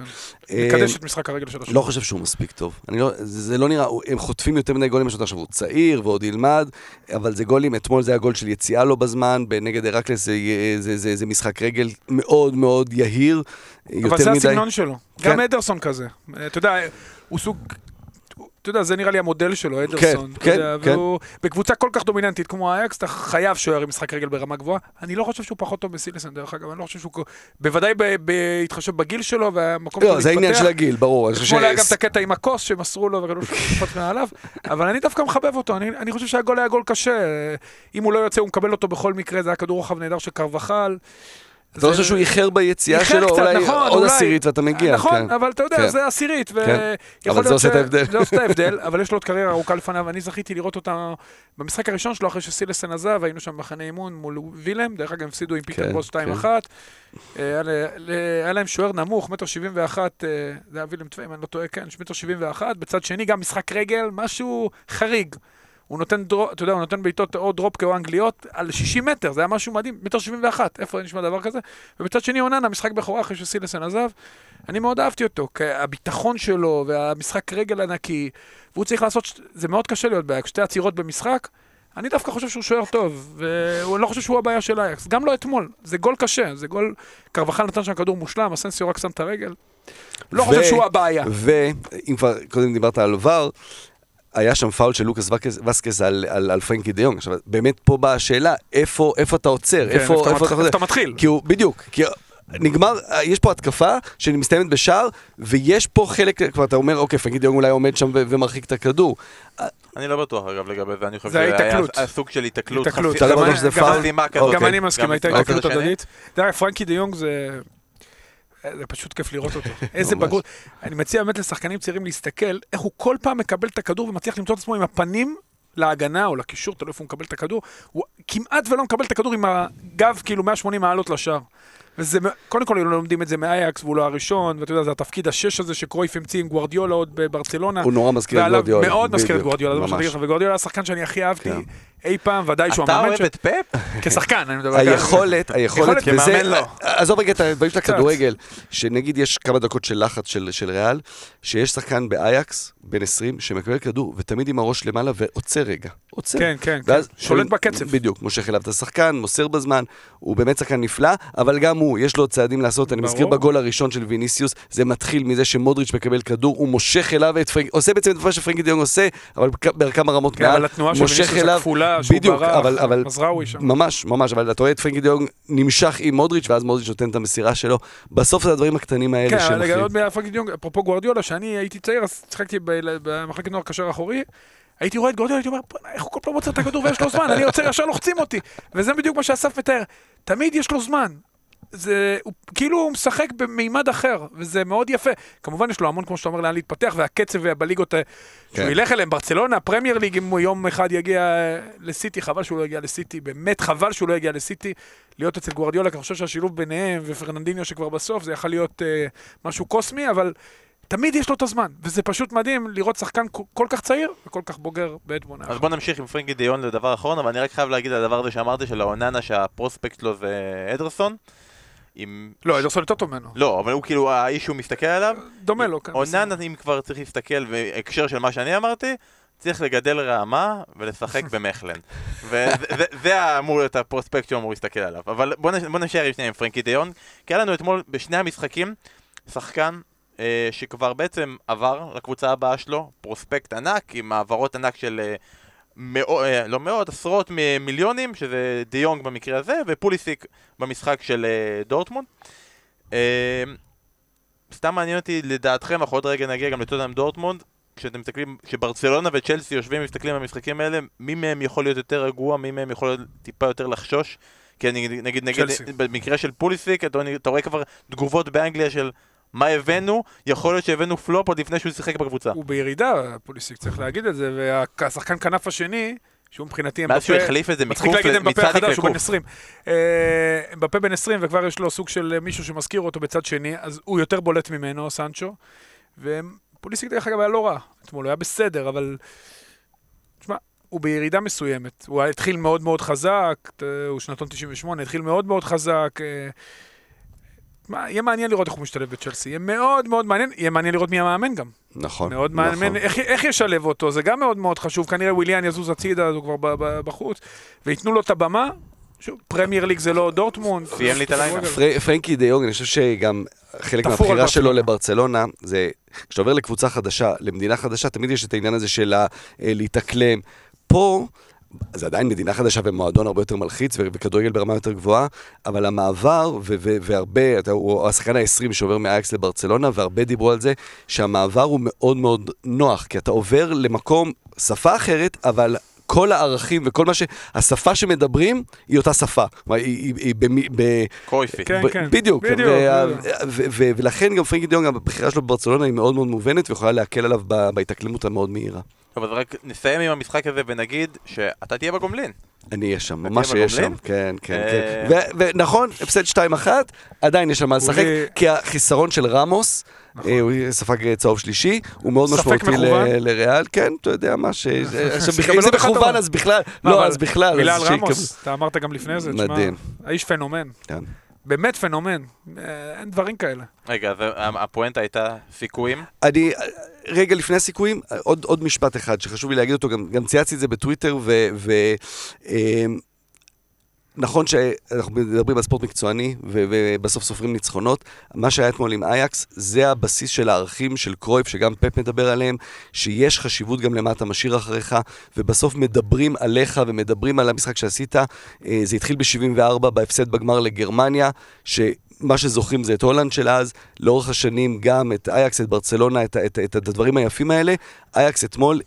מקדש את משחק הרגל של השוער. לא חושב שהוא מספיק טוב. לא, זה, לא נראה, הם חוטפים יותר מדי גולים, יש עכשיו הוא צעיר ועוד ילמד, אבל זה גולים, אתמול זה היה גול של יציאה לא בזמן, נגד הרקלס זה, זה, זה, זה משחק רגל מאוד מאוד יהיר, יותר אבל זה מדי. הסגנון שלו. כן. גם אדרסון כזה. אתה יודע, הוא סוג... אתה יודע, זה נראה לי המודל שלו, אדרסון. אתה כן, יודע, כן. והוא בקבוצה כל כך דומיננטית כמו האייקס, אתה חייב שוער עם משחק רגל ברמה גבוהה. אני לא חושב שהוא פחות טוב מסילסון, דרך אגב, אני לא חושב שהוא... בוודאי בהתחשב בגיל שלו והמקום לא, שלו זה העניין להתפתח. של הגיל, ברור. אתמול היה גם את הקטע עם הכוס שמסרו לו וכאילו שפט מעליו, אבל אני דווקא מחבב אותו, אני, אני חושב שהגול היה גול קשה. אם הוא לא יוצא, הוא מקבל אותו בכל מקרה, זה היה כדור רוחב נהדר של קרבחל. אתה חושב שהוא איחר ביציאה שלו, אולי נכון, עוד. עשירית ואתה מגיע. נכון, כן. אבל אתה יודע, כן. זה עשירית, כן. אבל זה עושה את ההבדל. זה עושה את ההבדל, <laughs> אבל יש לו עוד קריירה ארוכה לפניו, ואני זכיתי לראות אותה במשחק הראשון שלו, אחרי שסילסן עזב, היינו שם במחנה אימון מול וילם, דרך אגב הפסידו עם פיטר כן, בוס 2-1. כן. אה, היה להם שוער נמוך, מטר שבעים ואחת, אה, זה היה וילם טווי, אם אני לא טועה, כן, מטר שבעים ואחת, בצד שני גם משחק רגל, משהו חריג. הוא נותן, דרו, אתה יודע, הוא נותן בעיטות או דרופקה או אנגליות על 60 מטר, זה היה משהו מדהים, מטר 71, איפה נשמע דבר כזה? ובצד שני אוננה, משחק בכורה אחרי שסילסן עזב, אני מאוד אהבתי אותו, כי הביטחון שלו והמשחק רגל ענקי, והוא צריך לעשות, זה מאוד קשה להיות באייקס, שתי עצירות במשחק, אני דווקא חושב שהוא שוער טוב, ואני לא חושב שהוא הבעיה של אייקס, גם לא אתמול, זה גול קשה, זה גול, קרבחל נתן שם כדור מושלם, אסנסיו רק שם את הרגל, לא ו- חושב שהוא הבעיה. ואם כבר קודם דיברת על VAR, היה שם פאול של לוקאס וסקס- על, על, על פרנקי דה יונג. עכשיו, באמת פה באה השאלה, איפה, איפה אתה עוצר? כן, איפה, איפה אתה איפה מתחיל- איפה אתה מתחיל? כי הוא, בדיוק, כי נגמר, יש פה התקפה שמסתיימת בשער, ויש פה חלק, כבר אתה אומר, אוקיי, פרנקי דה יונג אולי עומד שם ו- ומרחיק את הכדור. אני לא בטוח אגב לגבי זה, אני חושב זה שהיה ההיתקלות. היה סוג של היתקלות. היתקלות. חסי- אתה לא גם בטוח אני- שזה גם פאול? חסימה כזאת. גם. אני מסכים, הייתה התקלות בצד השני. הדדית. אגב, פרנקי דה יונג זה... זה פשוט כיף לראות אותו. <laughs> איזה. בגרות. אני מציע באמת לשחקנים צעירים להסתכל איך הוא כל פעם מקבל את הכדור ומצליח למצוא את עצמו עם הפנים להגנה או לקישור, תלוי איפה הוא מקבל את הכדור. הוא כמעט ולא מקבל את הכדור עם הגב כאילו 180 מעלות לשער. וזה, קודם כל לא לומדים את זה מאייקס והוא לא הראשון, ואתה יודע, זה התפקיד השש הזה שקרויף המציא עם גוורדיולה עוד בברצלונה. הוא נורא מזכיר את ועליו גוורדיולה. מאוד מזכיר את בדיוק, גוורדיולה, זה מה שאני. אגיד לך, וגוורדיולה היה השחקן שאני הכי אהבתי כן. אי פעם, ודאי שהוא אתה המאמן אוהב של... את פפ? כשחקן, אני מדבר. ככה. היכולת, היכולת, יכולת, וזה, כמאמן לא. עזוב רגע את הדברים של. הכדורגל, שנגיד יש כמה דקות של לחץ של, של ריאל, שיש שחקן באייקס, בן 20, שמקבל כדור, ותמיד עם הראש למעלה ועוצר רגע, עוצר. כן, כן, כן. שולט בקצב. בדיוק, מושך אליו את השחקן, מוסר בזמן, הוא באמת שחקן נפלא, אבל גם הוא, יש לו צעדים לעשות, אני. מזכיר בגול הראשון של ויניסיוס, זה מתחיל מזה שמודריץ' מקבל כדור, הוא מושך אליו את פרנק, עושה בעצם את מה שפרנקי דיונג עושה, אבל בכ- בכמה רמות כן, מעל, מושך אליו, שהוא בדיוק, ברח, אבל- אבל- מזראוי שם. ממש, ממש, אבל אתה רואה את פרנקי דיונג נמשך עם מודריץ', ואז מודריץ' נותן את המסירה שלו. בסוף זה הדברים הקטנים האלה כן, שהם הכי... עוד מפרנקי דיונג, אפרופו גוורדיולה, שאני הייתי צעיר, אז שיחקתי במחלקת נוער קשר אחורי, הייתי רואה את גוורדיולה, הייתי אומר, "בוא'נה, איך הוא כל פעם מוצא את הכדור ויש לו זמן, אני עוצר, ישר לוחצים אותי. וזה בדיוק מה שאסף מתאר, תמיד יש לו זמן. זה, הוא, כאילו הוא משחק במימד אחר, וזה מאוד יפה. כמובן יש לו המון, כמו שאתה אומר, לאן להתפתח, והקצב בליגות, אה, כן. שהוא ילך אליהם, ברצלונה, פרמייר ליג, אם הוא יום אחד יגיע אה, לסיטי, חבל שהוא לא יגיע לסיטי, באמת חבל שהוא לא יגיע לסיטי, להיות אצל גוארדיולה, כי אני חושב שהשילוב ביניהם ופרננדיניו שכבר בסוף, זה יכול להיות אה, משהו קוסמי, אבל תמיד יש לו את הזמן, וזה פשוט מדהים לראות שחקן כל- כל כך צעיר וכל כך בוגר באיזו תבונה. אז בוא נמשיך עם פרנקי דה יונג לדבר אחרון, אבל אני רק חייב להגיד על הדבר הזה שאמרתי, של האוננה שה prospect שלו זה אדרסון. עם... לא, אדרסון יותר טוב ממנו. לא, אבל הוא כאילו האיש שהוא מסתכל עליו. דומה לו, כן. אוננה, אם כבר צריך להסתכל בהקשר של מה שאני אמרתי, צריך לגדל רעמה ולשחק במכלן. <laughs> וזה אמור להיות הפרוספקט שהוא אמור להסתכל עליו. אבל בוא נש- בוא נשאר עם שנייה עם פרנקי דיון. כי היה לנו אתמול בשני המשחקים שחקן אה, שכבר בעצם עבר לקבוצה הבאה שלו, פרוספקט ענק עם העברות ענק של אה, מאו, אה, לא מאות, עשרות מיליונים, שזה דה יונג במקרה הזה, ופוליסיק במשחק של אה, דורטמונד. אה, סתם מעניין אותי, לדעתכם, אנחנו עוד רגע נגיע גם לטוטנאם דורטמונד, כשאתם מסתכלים, כשברצלונה וצ'לסי יושבים ומסתכלים על המשחקים האלה, מי מהם יכול להיות יותר רגוע, מי מהם יכול להיות טיפה יותר לחשוש? כי אני, נגיד, נגיד, צ'לסי. במקרה של פוליסיק, אתה, אתה רואה כבר תגובות באנגליה של מה הבאנו, יכול להיות שהבאנו פלופ עוד לפני שהוא שיחק בקבוצה. הוא בירידה, פוליסיק, צריך להגיד את זה, והשחקן כנף השני, שהוא מבחינתי מאז שהוא אמבפה, החליף את זה מצחיק מקוף להגיד אמבפה החדש, הוא בן לקוף. 20. אה, אמבפה בן 20, וכבר יש לו סוג של מישהו שמזכיר אותו בצד שני, אז הוא יותר בולט ממנו, סנצ'ו. ופוליסיק, דרך אגב, היה לא רע. אתמול הוא היה בסדר, אבל... תשמע, הוא בירידה מסוימת. הוא התחיל מאוד מאוד חזק, אה, הוא שנתון 98, התחיל מאוד מאוד חזק. מה, יהיה מעניין לראות איך הוא משתלב בצ'לסי, יהיה מאוד מאוד מעניין, יהיה מעניין לראות מי המאמן גם. נכון. מאוד נכון. מעניין, איך, איך ישלב אותו, זה גם מאוד מאוד חשוב, כנראה וויליאן יזוז הצידה, אז הוא כבר ב- ב- בחוץ, וייתנו לו את הבמה. שוב, פרמייר ליג זה לא דורטמונד. סיים לי את ה lineup. פר- פרנקי דה יונג, אני חושב שגם חלק מהבחירה שלו ברצלונה. לברצלונה, זה כשאתה עובר לקבוצה חדשה, למדינה חדשה, תמיד יש את העניין הזה של אה, להתאקלם. פה, זה עדיין מדינה חדשה ומועדון הרבה יותר מלחיץ ו- וכדורגל ברמה יותר גבוהה, אבל המעבר, ו- ו- והרבה, אתה, הוא השחקן ה-20 שעובר מאייקס לברצלונה, והרבה דיברו על זה, שהמעבר הוא מאוד מאוד נוח, כי אתה עובר למקום, שפה אחרת, אבל... כל הערכים וכל מה ש... השפה שמדברים היא אותה שפה. כלומר, היא, היא, היא במי- ב... קרויפי. כן, ב- כן. בדיוק. בדיוק, בדיוק. ו- ו- ולכן גם פרנקי דיונג, הבחירה שלו בברצלונה היא מאוד מאוד מובנת ויכולה להקל עליו ב- בהתאקלמות המאוד מהירה. טוב, אז רק נסיים עם המשחק הזה ונגיד שאתה תהיה בגומלין. אני אהיה שם, ממש אהיה שם? כן, כן, אה, כן. ו- ונכון, הפסד 2-1, עדיין יש שם מה לשחק, כי החיסרון של רמוס, נכון. אה, הוא ספג צהוב שלישי, הוא מאוד משמעותי לריאל, כן, אתה יודע מה, ש- עכשיו, שיקבל אם זה מכוון. אז בכלל, לא, אז בכלל. מילה אז על רמוס, אתה אמרת גם לפני זה, תשמע. האיש פנומן, כן. באמת פנומן, אה, אין דברים כאלה. רגע, אז הפואנטה הייתה סיכויים. אני, רגע לפני הסיכויים, עוד, עוד משפט אחד שחשוב לי להגיד אותו, גם, גם צייצתי את זה בטוויטר, ו... ו אמ, נכון שאנחנו מדברים על ספורט מקצועני, ובסוף סופרים ניצחונות. מה שהיה אתמול עם אייקס, זה הבסיס של הערכים של קרויף, שגם פפ מדבר עליהם, שיש חשיבות גם למה אתה משאיר אחריך, ובסוף מדברים עליך ומדברים על המשחק שעשית. אה, זה התחיל ב-74, בהפסד בגמר לגרמניה, ש... מה שזוכרים זה את הולנד של אז, לאורך השנים גם את אייקס, את ברצלונה, את, את, את הדברים היפים האלה. אייקס אתמול,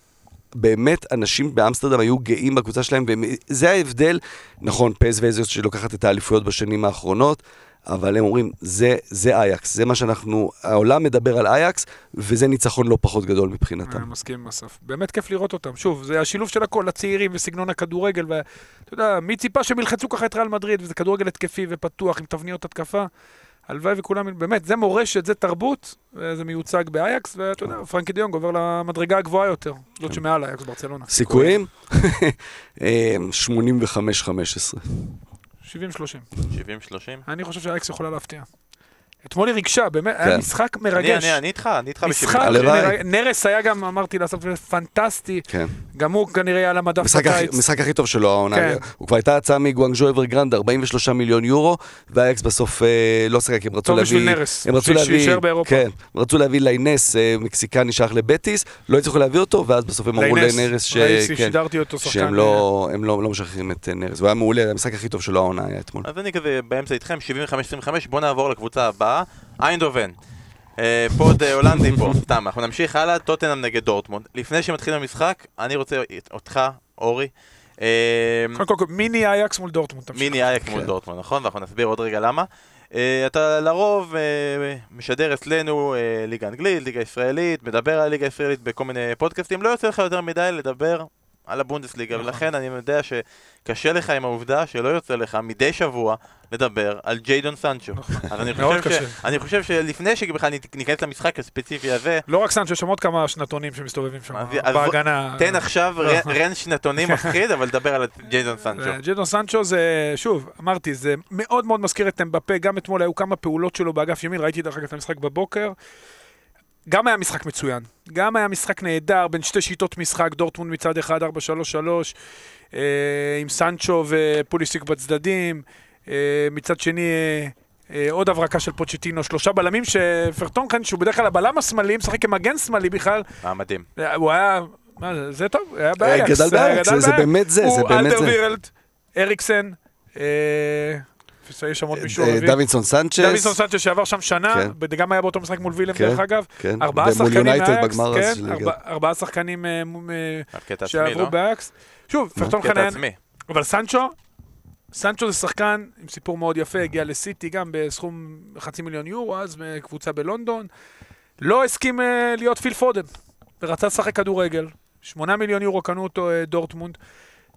באמת אנשים באמסטרדם היו גאים בקבוצה שלהם, וזה ההבדל, נכון, פז ואיזו שלוקחת את האליפויות בשנים האחרונות, אבל הם אומרים, זה, זה אייקס, זה מה שאנחנו, העולם מדבר על אייקס, וזה ניצחון לא פחות גדול מבחינתם. אני מסכים עם אסף. באמת כיף לראות אותם. שוב, זה השילוב של הכל, הצעירים וסגנון הכדורגל, ואתה יודע, מי ציפה שהם ילחצו ככה את ריאל מדריד, וזה כדורגל התקפי ופתוח עם תבניות התקפה. הלוואי וכולם, באמת, זה מורשת, זה תרבות, וזה מיוצג באייקס, ואתה יודע, פרנקי דיונג עובר למדרגה הגבוהה יותר, זאת שמעל אייקס ברצלונה. סיכויים? <laughs> אה, 85-15. 70-30. 70-30. אני חושב שהאייקס יכולה להפתיע. אתמול היא ריגשה, באמת, כן. היה משחק אני, מרגש. אני, אני איתך, אני איתך משחק, ב-70. הלוואי. מרג- נרס היה גם, אמרתי לאסף, פנטסטי, כן. גם הוא כנראה היה על המדף בקיץ. המשחק הכי טוב שלו העונה, כן. הוא כבר הייתה הצעה מגואנג'ו אוורגרנד, 43 מיליון יורו, והאייקס בסוף אה, לא שיחק, הם רצו טוב בשביל להביא... נרס, הם רצו בשביל להביא, שיישאר באירופה. כן, הם רצו להביא לאיינס, אה, מקסיקני שייך לבטיס, לא הצליחו להביא אותו, ואז בסוף הם אמרו לאיינס, לנרס ש... כן, שידרתי אותו שחקן. שהם לא, הם לא, לא משחררים את אה, נרס, והוא היה מעולה, המשחק הכי טוב שלו העונה היה אתמול. אז אני כזה באמצע איתכם, 75-25, בואו נעבור לקבוצה הבאה, איינדהובן. אה, pod אה, הולנדי פה, <laughs> סתם, אנחנו נמשיך הלאה, טוטנאם נגד דורטמונד. לפני שמתחיל המשחק, אני רוצה אותך, אורי. אה, קודם כל, מיני אייקס מול דורטמונד. מיני אייק מול כן. דורטמונד, נכון? ואנחנו נסביר עוד רגע למה. אתה לרוב משדר אצלנו ליגה אנגלית, ליגה ישראלית, מדבר על ליגה ישראלית בכל מיני פודקאסטים, לא יוצא לך יותר מדי לדבר על הבונדסליגה, נכון. ולכן אני יודע שקשה לך עם העובדה שלא יוצא לך מדי שבוע לדבר על ג'יידון סנצ'ו. אז אני חושב, ש... אני חושב שלפני שבכלל ניכנס למשחק הספציפי הזה, לא רק סנצ'ו, יש שם עוד כמה שנתונים שמסתובבים שם אז- בהגנה. תן עכשיו רן- רן שנתוני <laughs> מפחיד, אבל דבר על ג'יידון סנצ'ו. אה, ג'דון סנצ'ו זה, שוב, אמרתי, זה מאוד מאוד מזכיר את אמבפה, גם אתמול היו כמה פעולות שלו באגף ימין, ראיתי דרך אגב את המשחק בבוקר. גם היה משחק מצוין, גם היה משחק נהדר בין שתי שיטות משחק, דורטמונד מצד אחד, 4-3-3, אה, עם סנצ'ו ופוליסיק בצדדים, אה, מצד שני אה, אה, עוד הברקה של פוצ'טינו, שלושה בלמים שפרטונקן, שהוא בדרך כלל הבלם השמאלי, משחק כמגן שמאלי בכלל, אה, מדהים. הוא היה, מה זה, זה טוב, היה באייקס. גדל באייקס, זה באמת זה, זה הוא באמת אלדר זה. וירלד, אריקסן, אה, יש שם עוד מישהו אה, רביעי. דוידסון סנצ'ס. דוידסון סנצ'ס שעבר שם שנה, כן. וגם היה באותו משחק מול וילם כן, דרך אגב. כן, ארבעה שחקנים. ארבע- ארבעה שחקנים אה, אה, שעברו לא? באייקס. שוב, היה... עצמי. אבל סנצ'ו, סנצ'ו זה שחקן עם סיפור מאוד יפה, הגיע לסיטי גם בסכום חצי מיליון יורו, אז קבוצה בלונדון. לא הסכים אה, להיות פיל פודן, ורצה לשחק כדורגל. שמונה מיליון יורו קנו אותו אה, דורטמונד.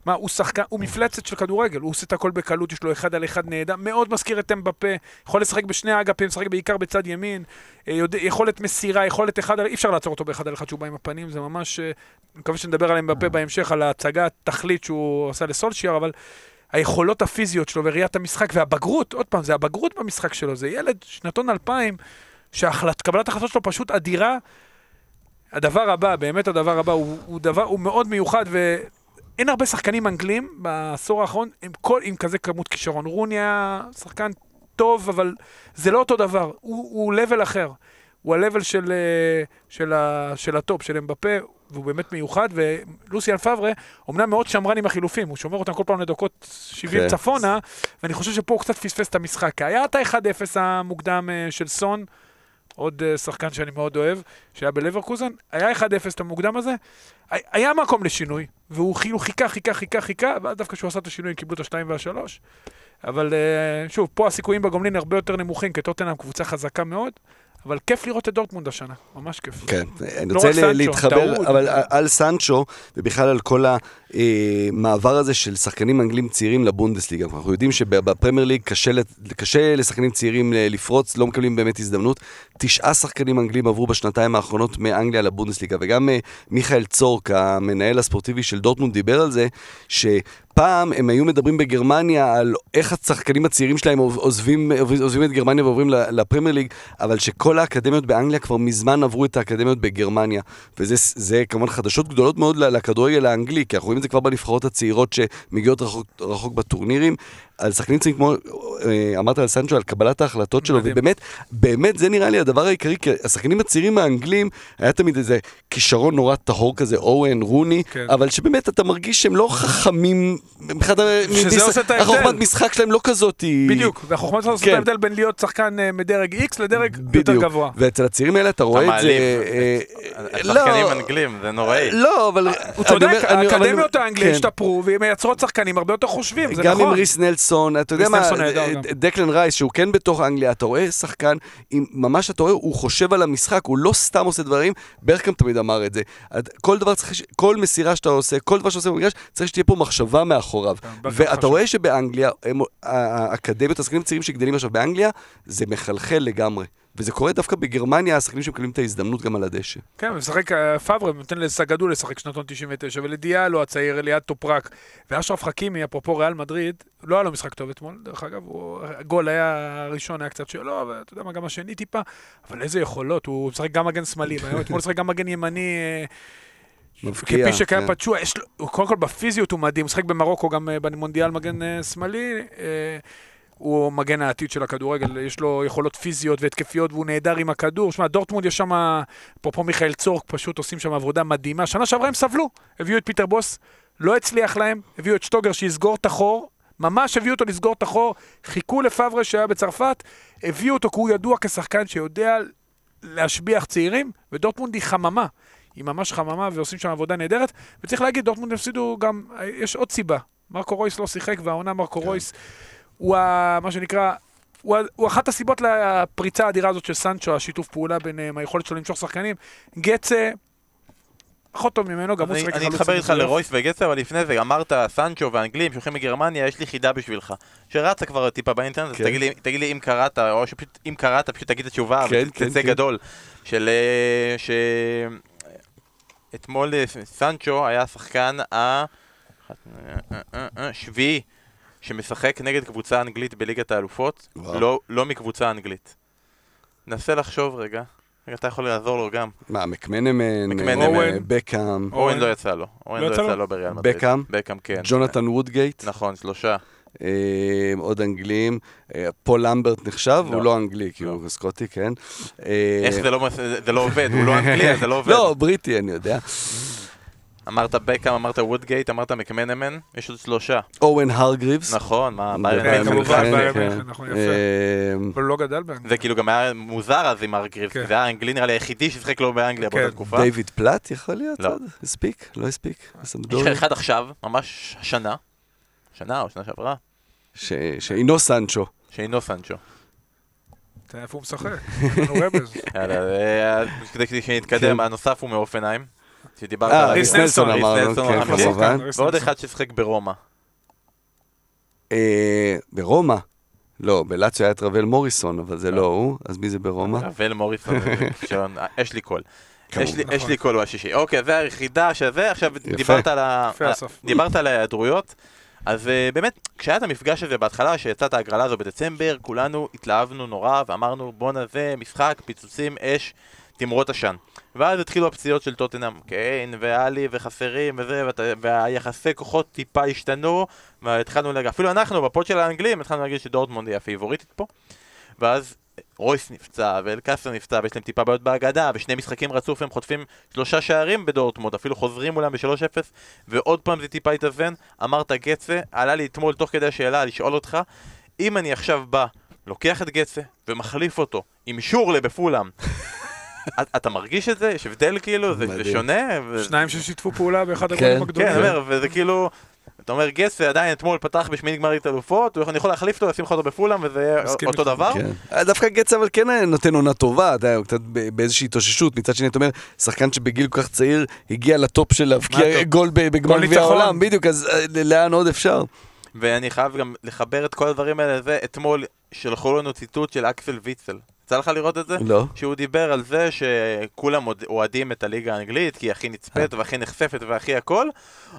מה, הוא שחקן, הוא מפלצת של כדורגל, הוא עושה את הכל בקלות, יש לו אחד על אחד נהדר, מאוד מזכיר את אמבפה, יכול לשחק בשני האגפים, משחק בעיקר בצד ימין, אה, יודע, יכולת מסירה, יכולת אחד על... אי אפשר לעצור אותו באחד על אחד שהוא בא עם הפנים, זה ממש... אה, מקווה שנדבר על אמבפה בהמשך, על ההצגה התכלית שהוא עשה לסולשייר, אבל היכולות הפיזיות שלו וראיית המשחק והבגרות, עוד פעם, זה הבגרות במשחק שלו, זה ילד שנתון 2000, שקבלת ההחלטות שלו פשוט אדירה. הדבר הבא, באמת הדבר הבא, הוא, הוא דבר, הוא מאוד מיוחד, ואין הרבה שחקנים אנגלים בעשור האחרון עם, כל, עם כזה כמות כישרון. רוני היה שחקן טוב, אבל זה לא אותו דבר, הוא, הוא level אחר. הוא ה-level של, אה, של, ה, של הטופ, של אמבפה, והוא באמת מיוחד, ולוסיאן פאברה, אומנם מאוד שמרן עם החילופים, הוא שומר אותם כל פעם לדקות 70 כן. צפונה, ואני חושב שפה הוא קצת פספס את המשחק. היה את ה-1-0 המוקדם אה, של סון, עוד אה, שחקן שאני מאוד אוהב, שהיה בלברקוזן, היה 1-0 את המוקדם הזה, הי- היה מקום לשינוי, והוא כאילו חיכה, חיכה, חיכה, חיכה, ואז דווקא כשהוא עשה את השינוי הם קיבלו את השתיים והשלוש. אבל אה, שוב, פה הסיכויים בגומלין הרבה יותר נמוכים, כי טוטנאם קבוצה חזקה מאוד, אבל כיף לראות את דורטמונד השנה, ממש כיף. כן, אני לא רוצה רק ל- סנצ'ו, להתחבר, טעות. אבל על סנצ'ו, ובכלל על כל המעבר הזה של שחקנים אנגלים צעירים לבונדסליגה. אנחנו יודעים שבפרמייר ליג קשה קשה לשחקנים צעירים לפרוץ, לא מקבלים באמת הזדמנות. תשעה שחקנים אנגלים עברו בשנתיים האחרונות מאנגליה לבונדסליגה, וגם אה, מיכאל צורק, המנהל הספורטיבי של דורטמונד, דיבר על זה, שפעם הם היו מדברים בגרמניה על איך השחקנים הצעירים שלהם עוזבים, עוזבים את גרמניה ועוברים לפרמייר ליג, אבל שכל האקדמיות באנגליה כבר מזמן עברו את האקדמיות בגרמניה. וזה זה כמובן חדשות גדולות מאוד לכדורגל האנגלי, כי אנחנו רואים את זה כבר בנבחרות הצעירות שמגיעות רחוק, רחוק בטורנירים. על שחקנים צעירים כמו, אה, אמרת על סנצ'ו, על קבלת ההחלטות שלו, מדהים. ובאמת, באמת זה נראה לי הדבר העיקרי, כי השחקנים הצעירים האנגלים, היה תמיד איזה כישרון נורא טהור כזה, אורן, רוני, כן. אבל שבאמת אתה מרגיש שהם לא חכמים, מבחינת שזה מביס- עושה את ההבדל. החוכמת משחק שלהם לא כזאת, היא... בדיוק, והחוכמה שלנו לעשות את כן. ההבדל בין להיות שחקן אה, מדרג X לדרג יותר בדיוק. גבוה. ואצל הצעירים האלה אתה רואה את זה... מעליב. אה, לא, אנגלים, זה נוראי. לא, אבל... הוא צודק, האקדמיות האנגליות כן. השתפרו והן מייצרות שחקנים הרבה יותר חושבים, זה גם. עם ריס נלסון, אתה יודע מה, נהדר גם. דקלן רייס, שהוא כן בתוך אנגליה, אתה רואה שחקן, ממש אתה רואה, הוא חושב על המשחק, הוא לא סתם עושה דברים, ברקאם תמיד אמר את זה. כל דבר צריך, כל מסירה שאתה עושה, כל דבר שאתה עושה במגרש, צריך שתהיה פה מחשבה מאחוריו. כן, ואתה. רואה שבאנגליה, האקדמיות, השחקנים הצעירים שגדלים עכשיו באנגליה, זה מחלחל לגמרי. וזה קורה דווקא בגרמניה, השחקנים שמקבלים את ההזדמנות גם על הדשא. כן, משחק אה, פאברה, נותן לסגדו לשחק שנתון 99, ולדיאלו הצעיר, אליעד טופרק, ואשרף חכימי, אפרופו ריאל מדריד, לא היה לו משחק טוב אתמול, דרך אגב, הגול היה הראשון, היה קצת שלו, ואתה יודע מה, גם השני טיפה, אבל איזה יכולות, הוא משחק גם מגן שמאלי, אתמול משחק גם מגן ימני, אה, מבקיע, כפי שקיים כן. פצ'וע, יש לו, קודם כל בפיזיות הוא מדהים, הוא משחק במרוקו גם אה, במונדיאל מגן שמאלי, הוא מגן העתיד של הכדורגל, יש לו יכולות פיזיות והתקפיות והוא נהדר עם הכדור. שמע, דורטמונד יש שם, אפרופו מיכאל צורק, פשוט עושים שם עבודה מדהימה. שנה שעברה הם סבלו, הביאו את פיטר בוס, לא הצליח להם, הביאו את שטוגר שיסגור את החור, ממש הביאו אותו לסגור את החור, חיכו לפברה שהיה בצרפת, הביאו אותו כי הוא ידוע כשחקן שיודע להשביח צעירים, ודורטמונד היא חממה. היא ממש חממה ועושים שם עבודה נהדרת. וצריך להגיד, דורטמונד הפסידו גם, יש עוד סיבה. מרקו רויס לא שיחק, והעונה מרקו רויס הוא ה, מה שנקרא הוא, הוא אחת הסיבות לפריצה האדירה הזאת של סנצ'ו, השיתוף פעולה ביניהם, היכולת שלו למשוך שחקנים. גצה, פחות טוב ממנו, גם הוא אני שיחק אני אתחבר איתך. לרויס וגצר, אבל לפני זה אמרת סנצ'ו ואנגלים שהולכים מגרמניה, יש לי חידה בשבילך. שרצה כבר טיפה באינטרנט, אז כן. תגיד לי- אם קראת, או שפשוט אם קראת, פשוט תגיד את התשובה, כן, ותצא כן. גדול. של... אה. אתמול אה, סנצ'ו היה השחקן השביעי שמשחק נגד קבוצה אנגלית בליגת האלופות. לא- לא מקבוצה אנגלית. נסה לחשוב רגע. רגע, אתה יכול לעזור לו גם. מה, מקמנמן. אה, אוהן. בקאם, אורן לא יצא לו. אורן לא לא יצא לו? בריאל מדריד. בקאם? בקאם, כן. ג'ונתן וודגייט, נכון, שלושה. אה, עוד אנגלים, אה, פול למברט נחשב, לא. הוא לא אנגלי, כי לא. הוא סקוטי, כן. איך זה לא לא עובד? הוא לא <laughs> אנגלי, זה לא עובד. לא, בריטי, אני יודע. אמרת בקאם, אמרת וודגייט, אמרת מקמנמן, יש עוד שלושה. אורן הרגריבס. נכון, מה, כן, ביירן כן, כמובן. ביירן כן. מינכן, נכון, יפה. אה, אבל הוא לא גדל באנגליה. זה כאילו גם היה מוזר אז עם ארגריבס, כן. זה היה האנגלי נראה לי היחידי ששיחק לו באנגליה כן. באותה תקופה. דיוויד פלט יכול להיות? לא. הספיק? לא הספיק? יש לך? אחד עכשיו, ממש השנה, שנה או שנה שעברה, ש- שאינו סנצ'ו. שאינו סנצ'ו. איפה הוא משחק. <laughs> יאללה, אה, כדי כדי שנתקדם, הנוסף הוא מהופנהיים. שדיברת אה, עליו. ריס, ריס נלסון אמרנו, כן. כמובן. ועוד. אחד ששיחק ברומא. אה, ברומא? לא, בלאציו היה את רבל מוריסון, אבל זה לא הוא, אז מי זה ברומא? רבל מוריסון, <laughs> כישרון, אה, אשלי קול. יש לי-. יש לי קול הוא השישי. אוקיי, זה היחידה שזה, עכשיו. דיברת על על ההיעדרויות. אז אה, באמת, כשהיה את המפגש הזה בהתחלה, שיצאת ההגרלה הזו בדצמבר, כולנו התלהבנו נורא ואמרנו בואנה זה משחק, פיצוצים, אש, תמרות עשן. ואז התחילו הפציעות של טוטנאם, קיין ואלי וחסרים וזה, והיחסי כוחות טיפה השתנו, והתחלנו להגיד, אפילו אנחנו ב pod של האנגלים התחלנו להגיד שדורטמונד היא הפייבוריטית פה. ואז רויס נפצע, ואלקאסר נפצע, ויש להם טיפה בעיות בהגנה, ושני משחקים רצוף הם חוטפים שלושה שערים בדורטמונד, אפילו חוזרים מולם ב-3-0, ועוד פעם זה טיפה התאזן, אמרת גצה, עלה לי אתמול תוך כדי השאלה לשאול אותך, אם אני עכשיו בא, לוקח את גצה, ומחליף אותו עם שורלה בפולאם, את- אתה מרגיש את זה? יש הבדל כאילו? זה. שונה? שניים ששיתפו פעולה באחד כן, הגולים כן, הגדולים. אני אומר, וזה כאילו... אתה אומר גסה עדיין אתמול פתח בשמינית גמרית אלופות, אני יכול להחליף אותו, לשים לך אותו בפולאם וזה יהיה אותו. דבר? כן. אה, דווקא גץ אבל כן היה נותן עונה טובה, אתה יודע, הוא קצת ב- באיזושהי התאוששות. מצד שני, אתה אומר, שחקן שבגיל כל כך צעיר הגיע לטופ של להבקיע מה גול בגמר גביע. העולם, בדיוק, אז אה, לאן עוד אפשר? ואני חייב גם לחבר את כל הדברים האלה לזה, אתמול שלחו לנו ציטוט של אקסל ויצל. יצא לך לראות את זה? לא. שהוא דיבר על זה שכולם אוהדים את הליגה האנגלית, כי היא הכי נצפית והכי נחשפת והכי הכל,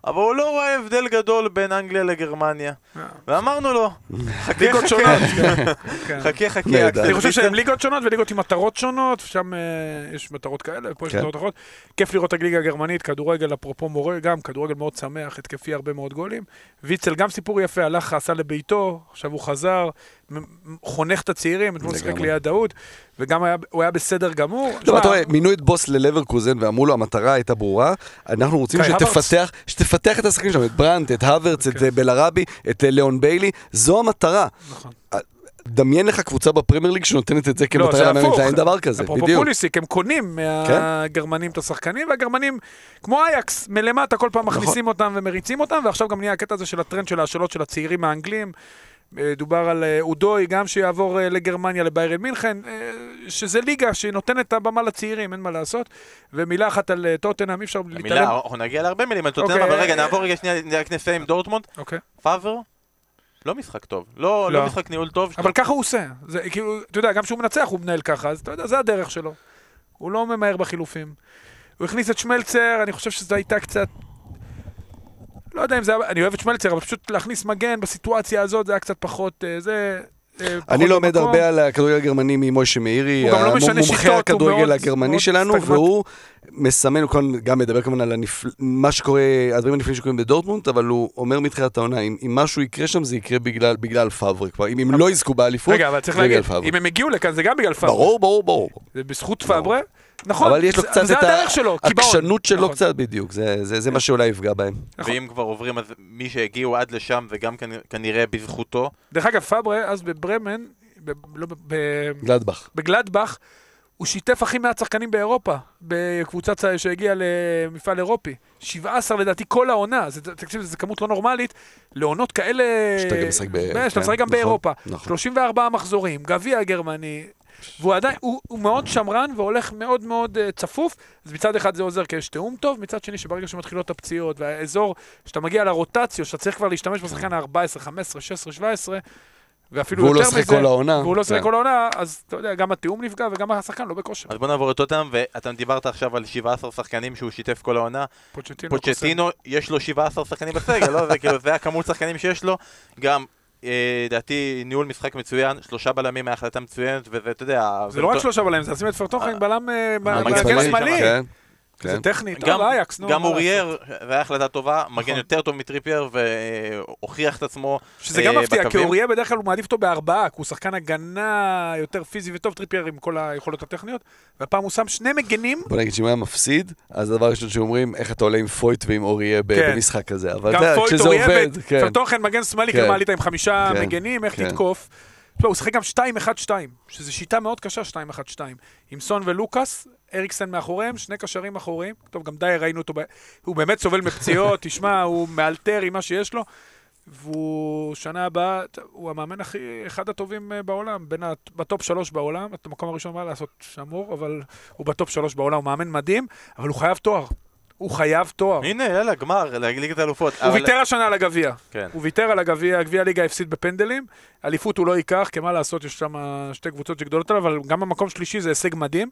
אבל הוא לא רואה הבדל גדול בין אנגליה לגרמניה. אה. ואמרנו לו, <laughs> חכה ליגות חכה, שונות. <laughs> כן. חכה חכה, נהדר. אקסל אני חושב. שהן ליגות שונות וליגות עם מטרות שונות, שם אה, יש מטרות כאלה, ופה יש כן. מטרות אחרות. כיף לראות את הליגה הגרמנית, כדורגל, אפרופו מורה, גם כדורגל מאוד שמח, התקפי, הרבה מאוד גולים. ויצל, גם סיפור יפה, הלך, עשה לביתו, עכשיו הוא חזר, חונך את הצעירים, אתמול שיחק. ליד דאוד, וגם היה- הוא היה בסדר גמור. לא, אתה רואה, מינו את בוס ללברקוזן ואמרו לו, המטרה הייתה ברורה, אנחנו רוצים. שתפתח, שתפתח את השחקנים שלנו, את ברנט, את הוורץ, את כן. אה, בלרבי, את אה, ליאון ביילי, זו המטרה. נכון. דמיין לך קבוצה בפרמייר ליג שנותנת את זה לא, כמטרה למאמן. אין דבר כזה, אפרופו בדיוק. פוליסיק, הם קונים מהגרמנים את השחקנים, והגרמנים, כמו אייקס, מלמטה כל פעם מכניסים אותם ומריצים אותם, ועכשיו גם נהיה הקטע הזה של הטרנד של ההשאלות של הצעירים האנגלים. אה, דובר על אה, אודוי, גם שיעבור אה, לגרמניה, לביירן מינכן, שזה ליגה שנותנת את הבמה לצעירים, אין מה לעשות. ומילה אחת על טוטנאם, אי אפשר מילה, להתעלם. אנחנו נגיע להרבה מילים על טוטנאם, אוקיי, אבל רגע, נעבור רגע שנייה, רק נסיים עם דורטמונד. אוקיי. פאבר, לא משחק טוב. לא לא. לא משחק ניהול טוב. אבל ככה הוא עושה. זה כאילו, אתה יודע, גם כשהוא מנצח הוא מנהל ככה, אז אתה יודע, זה הדרך שלו. הוא לא ממהר בחילופים. הוא הכניס את שמלצר, אני חושב שזו הייתה קצת... לא יודע אם זה היה... אני אוהב את שמלצר, אבל פשוט להכניס מגן בסיטואציה הזאת זה היה קצת פחות... אה, זה... אה, אני לומד במקום. הרבה על הכדורגל הגרמני ממוישה מאירי, לא המומחה הוא הכדורגל הגרמני שלנו. והוא מסמן, הוא גם מדבר כמובן על. מה שקורה, הדברים הנפלאים שקורים בדורטמונד, אבל הוא אומר מתחילת העונה, אם, משהו יקרה שם, זה יקרה בגלל. כלומר, אם הם לא יזכו באליפות, רגע, אבל צריך להגיד. אם הם הגיעו לכאן זה גם בגלל פאברה. ברור, ברור, ברור. זה בזכות ברור. נכון, אבל יש לו זה- קצת זה את הדרך שלו, קיבעון. העקשנות שלו נכון. קצת, בדיוק. זה- זה זה מה שאולי יפגע בהם. נכון. ואם כבר עוברים, אז מי שהגיעו עד לשם, זה גם כנ- כנראה בזכותו. דרך אגב, פאברה, אז בברמן, ב- לא, ב- גלדבך. בגלדבך, הוא שיתף הכי מעט שחקנים באירופה, בקבוצה שהגיעה למפעל אירופי. 17 לדעתי כל העונה, זה, תקשיב, זו כמות לא נורמלית, לעונות כאלה... שאתה גם משחק ב- כן, שאתה כן, משחק גם נכון, באירופה. נכון. 34 מחזורים, גביע גרמני, והוא עדיין, הוא, הוא מאוד שמרן והולך מאוד מאוד uh, צפוף, אז מצד אחד זה עוזר כי יש תיאום טוב, מצד שני שברגע שמתחילות הפציעות והאזור, שאתה מגיע לרוטציה, שאתה צריך כבר להשתמש בשחקן ה-14, 15, 16, 17, ואפילו והוא יותר לא מזה, כל העונה. והוא לא שיחק כן. כל העונה, אז אתה יודע, גם התיאום נפגע וגם השחקן לא בכושר. אז בוא נעבור לטוטנאם, ואתה דיברת עכשיו על 17 שחקנים שהוא שיתף כל העונה. פוצ'טינו, פוצ'טינו, יש לו 17 שחקנים בסגל, לא? זה כאילו, זה הכמות שחקנים שיש לו. גם, לדעתי, ניהול משחק מצוין, שלושה בלמים היה החלטה מצוינת, וזה, אתה יודע... זה לא רק שלושה בלמים, זה לשים את פרטוכן בלם אה, מגן מגן שמאלי, שמאלי. כן, זה. טכני, טוב, גם, אייקס, נו. גם אורייר, זה היה החלטה טובה, מגן נכון. יותר טוב מטריפייר, והוכיח את עצמו שזה גם אה, מפתיע, כי בקווים. אוריה בדרך כלל הוא מעדיף אותו בארבעה, כי הוא שחקן הגנה יותר פיזי וטוב, טריפייר עם כל היכולות הטכניות, והפעם הוא שם שני מגנים, בוא נגיד שאם הוא היה מפסיד, אז הדבר הראשון שאומרים, איך אתה עולה עם פויט ועם אוריה ב- כן. במשחק כזה. אבל גם פויט, כשזה עובד, כן. ופרטוכן מגן שמאלי, כן. כאילו מעלית עם חמישה כן. מגנים, איך כן. תתקוף. תשמע, הוא שיחק גם 2-1-2, שזו שיטה מאוד קשה, 2-1-2. עם סון ולוקאס, אריקסן מאחוריהם, שני קשרים אחוריים. טוב, גם דייר ראינו אותו, ב... הוא באמת סובל מפציעות, <laughs> תשמע, הוא מאלתר עם מה שיש לו. והוא שנה הבאה, הוא המאמן הכי, אחד הטובים אה, בעולם, בין. בטופ שלוש בעולם, את המקום הראשון מה לעשות שמור, אבל הוא בטופ שלוש בעולם, הוא מאמן מדהים, אבל הוא חייב תואר. הוא חייב תואר. הנה, יאללה, גמר, ליגת האלופות. הוא אבל- ויתר השנה על הגביע. כן. הוא ויתר על הגביע, גביע הליגה הפסיד בפנדלים. אליפות הוא לא ייקח, כי מה לעשות, יש שם שתי קבוצות שגדולות עליו, אבל גם במקום שלישי זה הישג מדהים.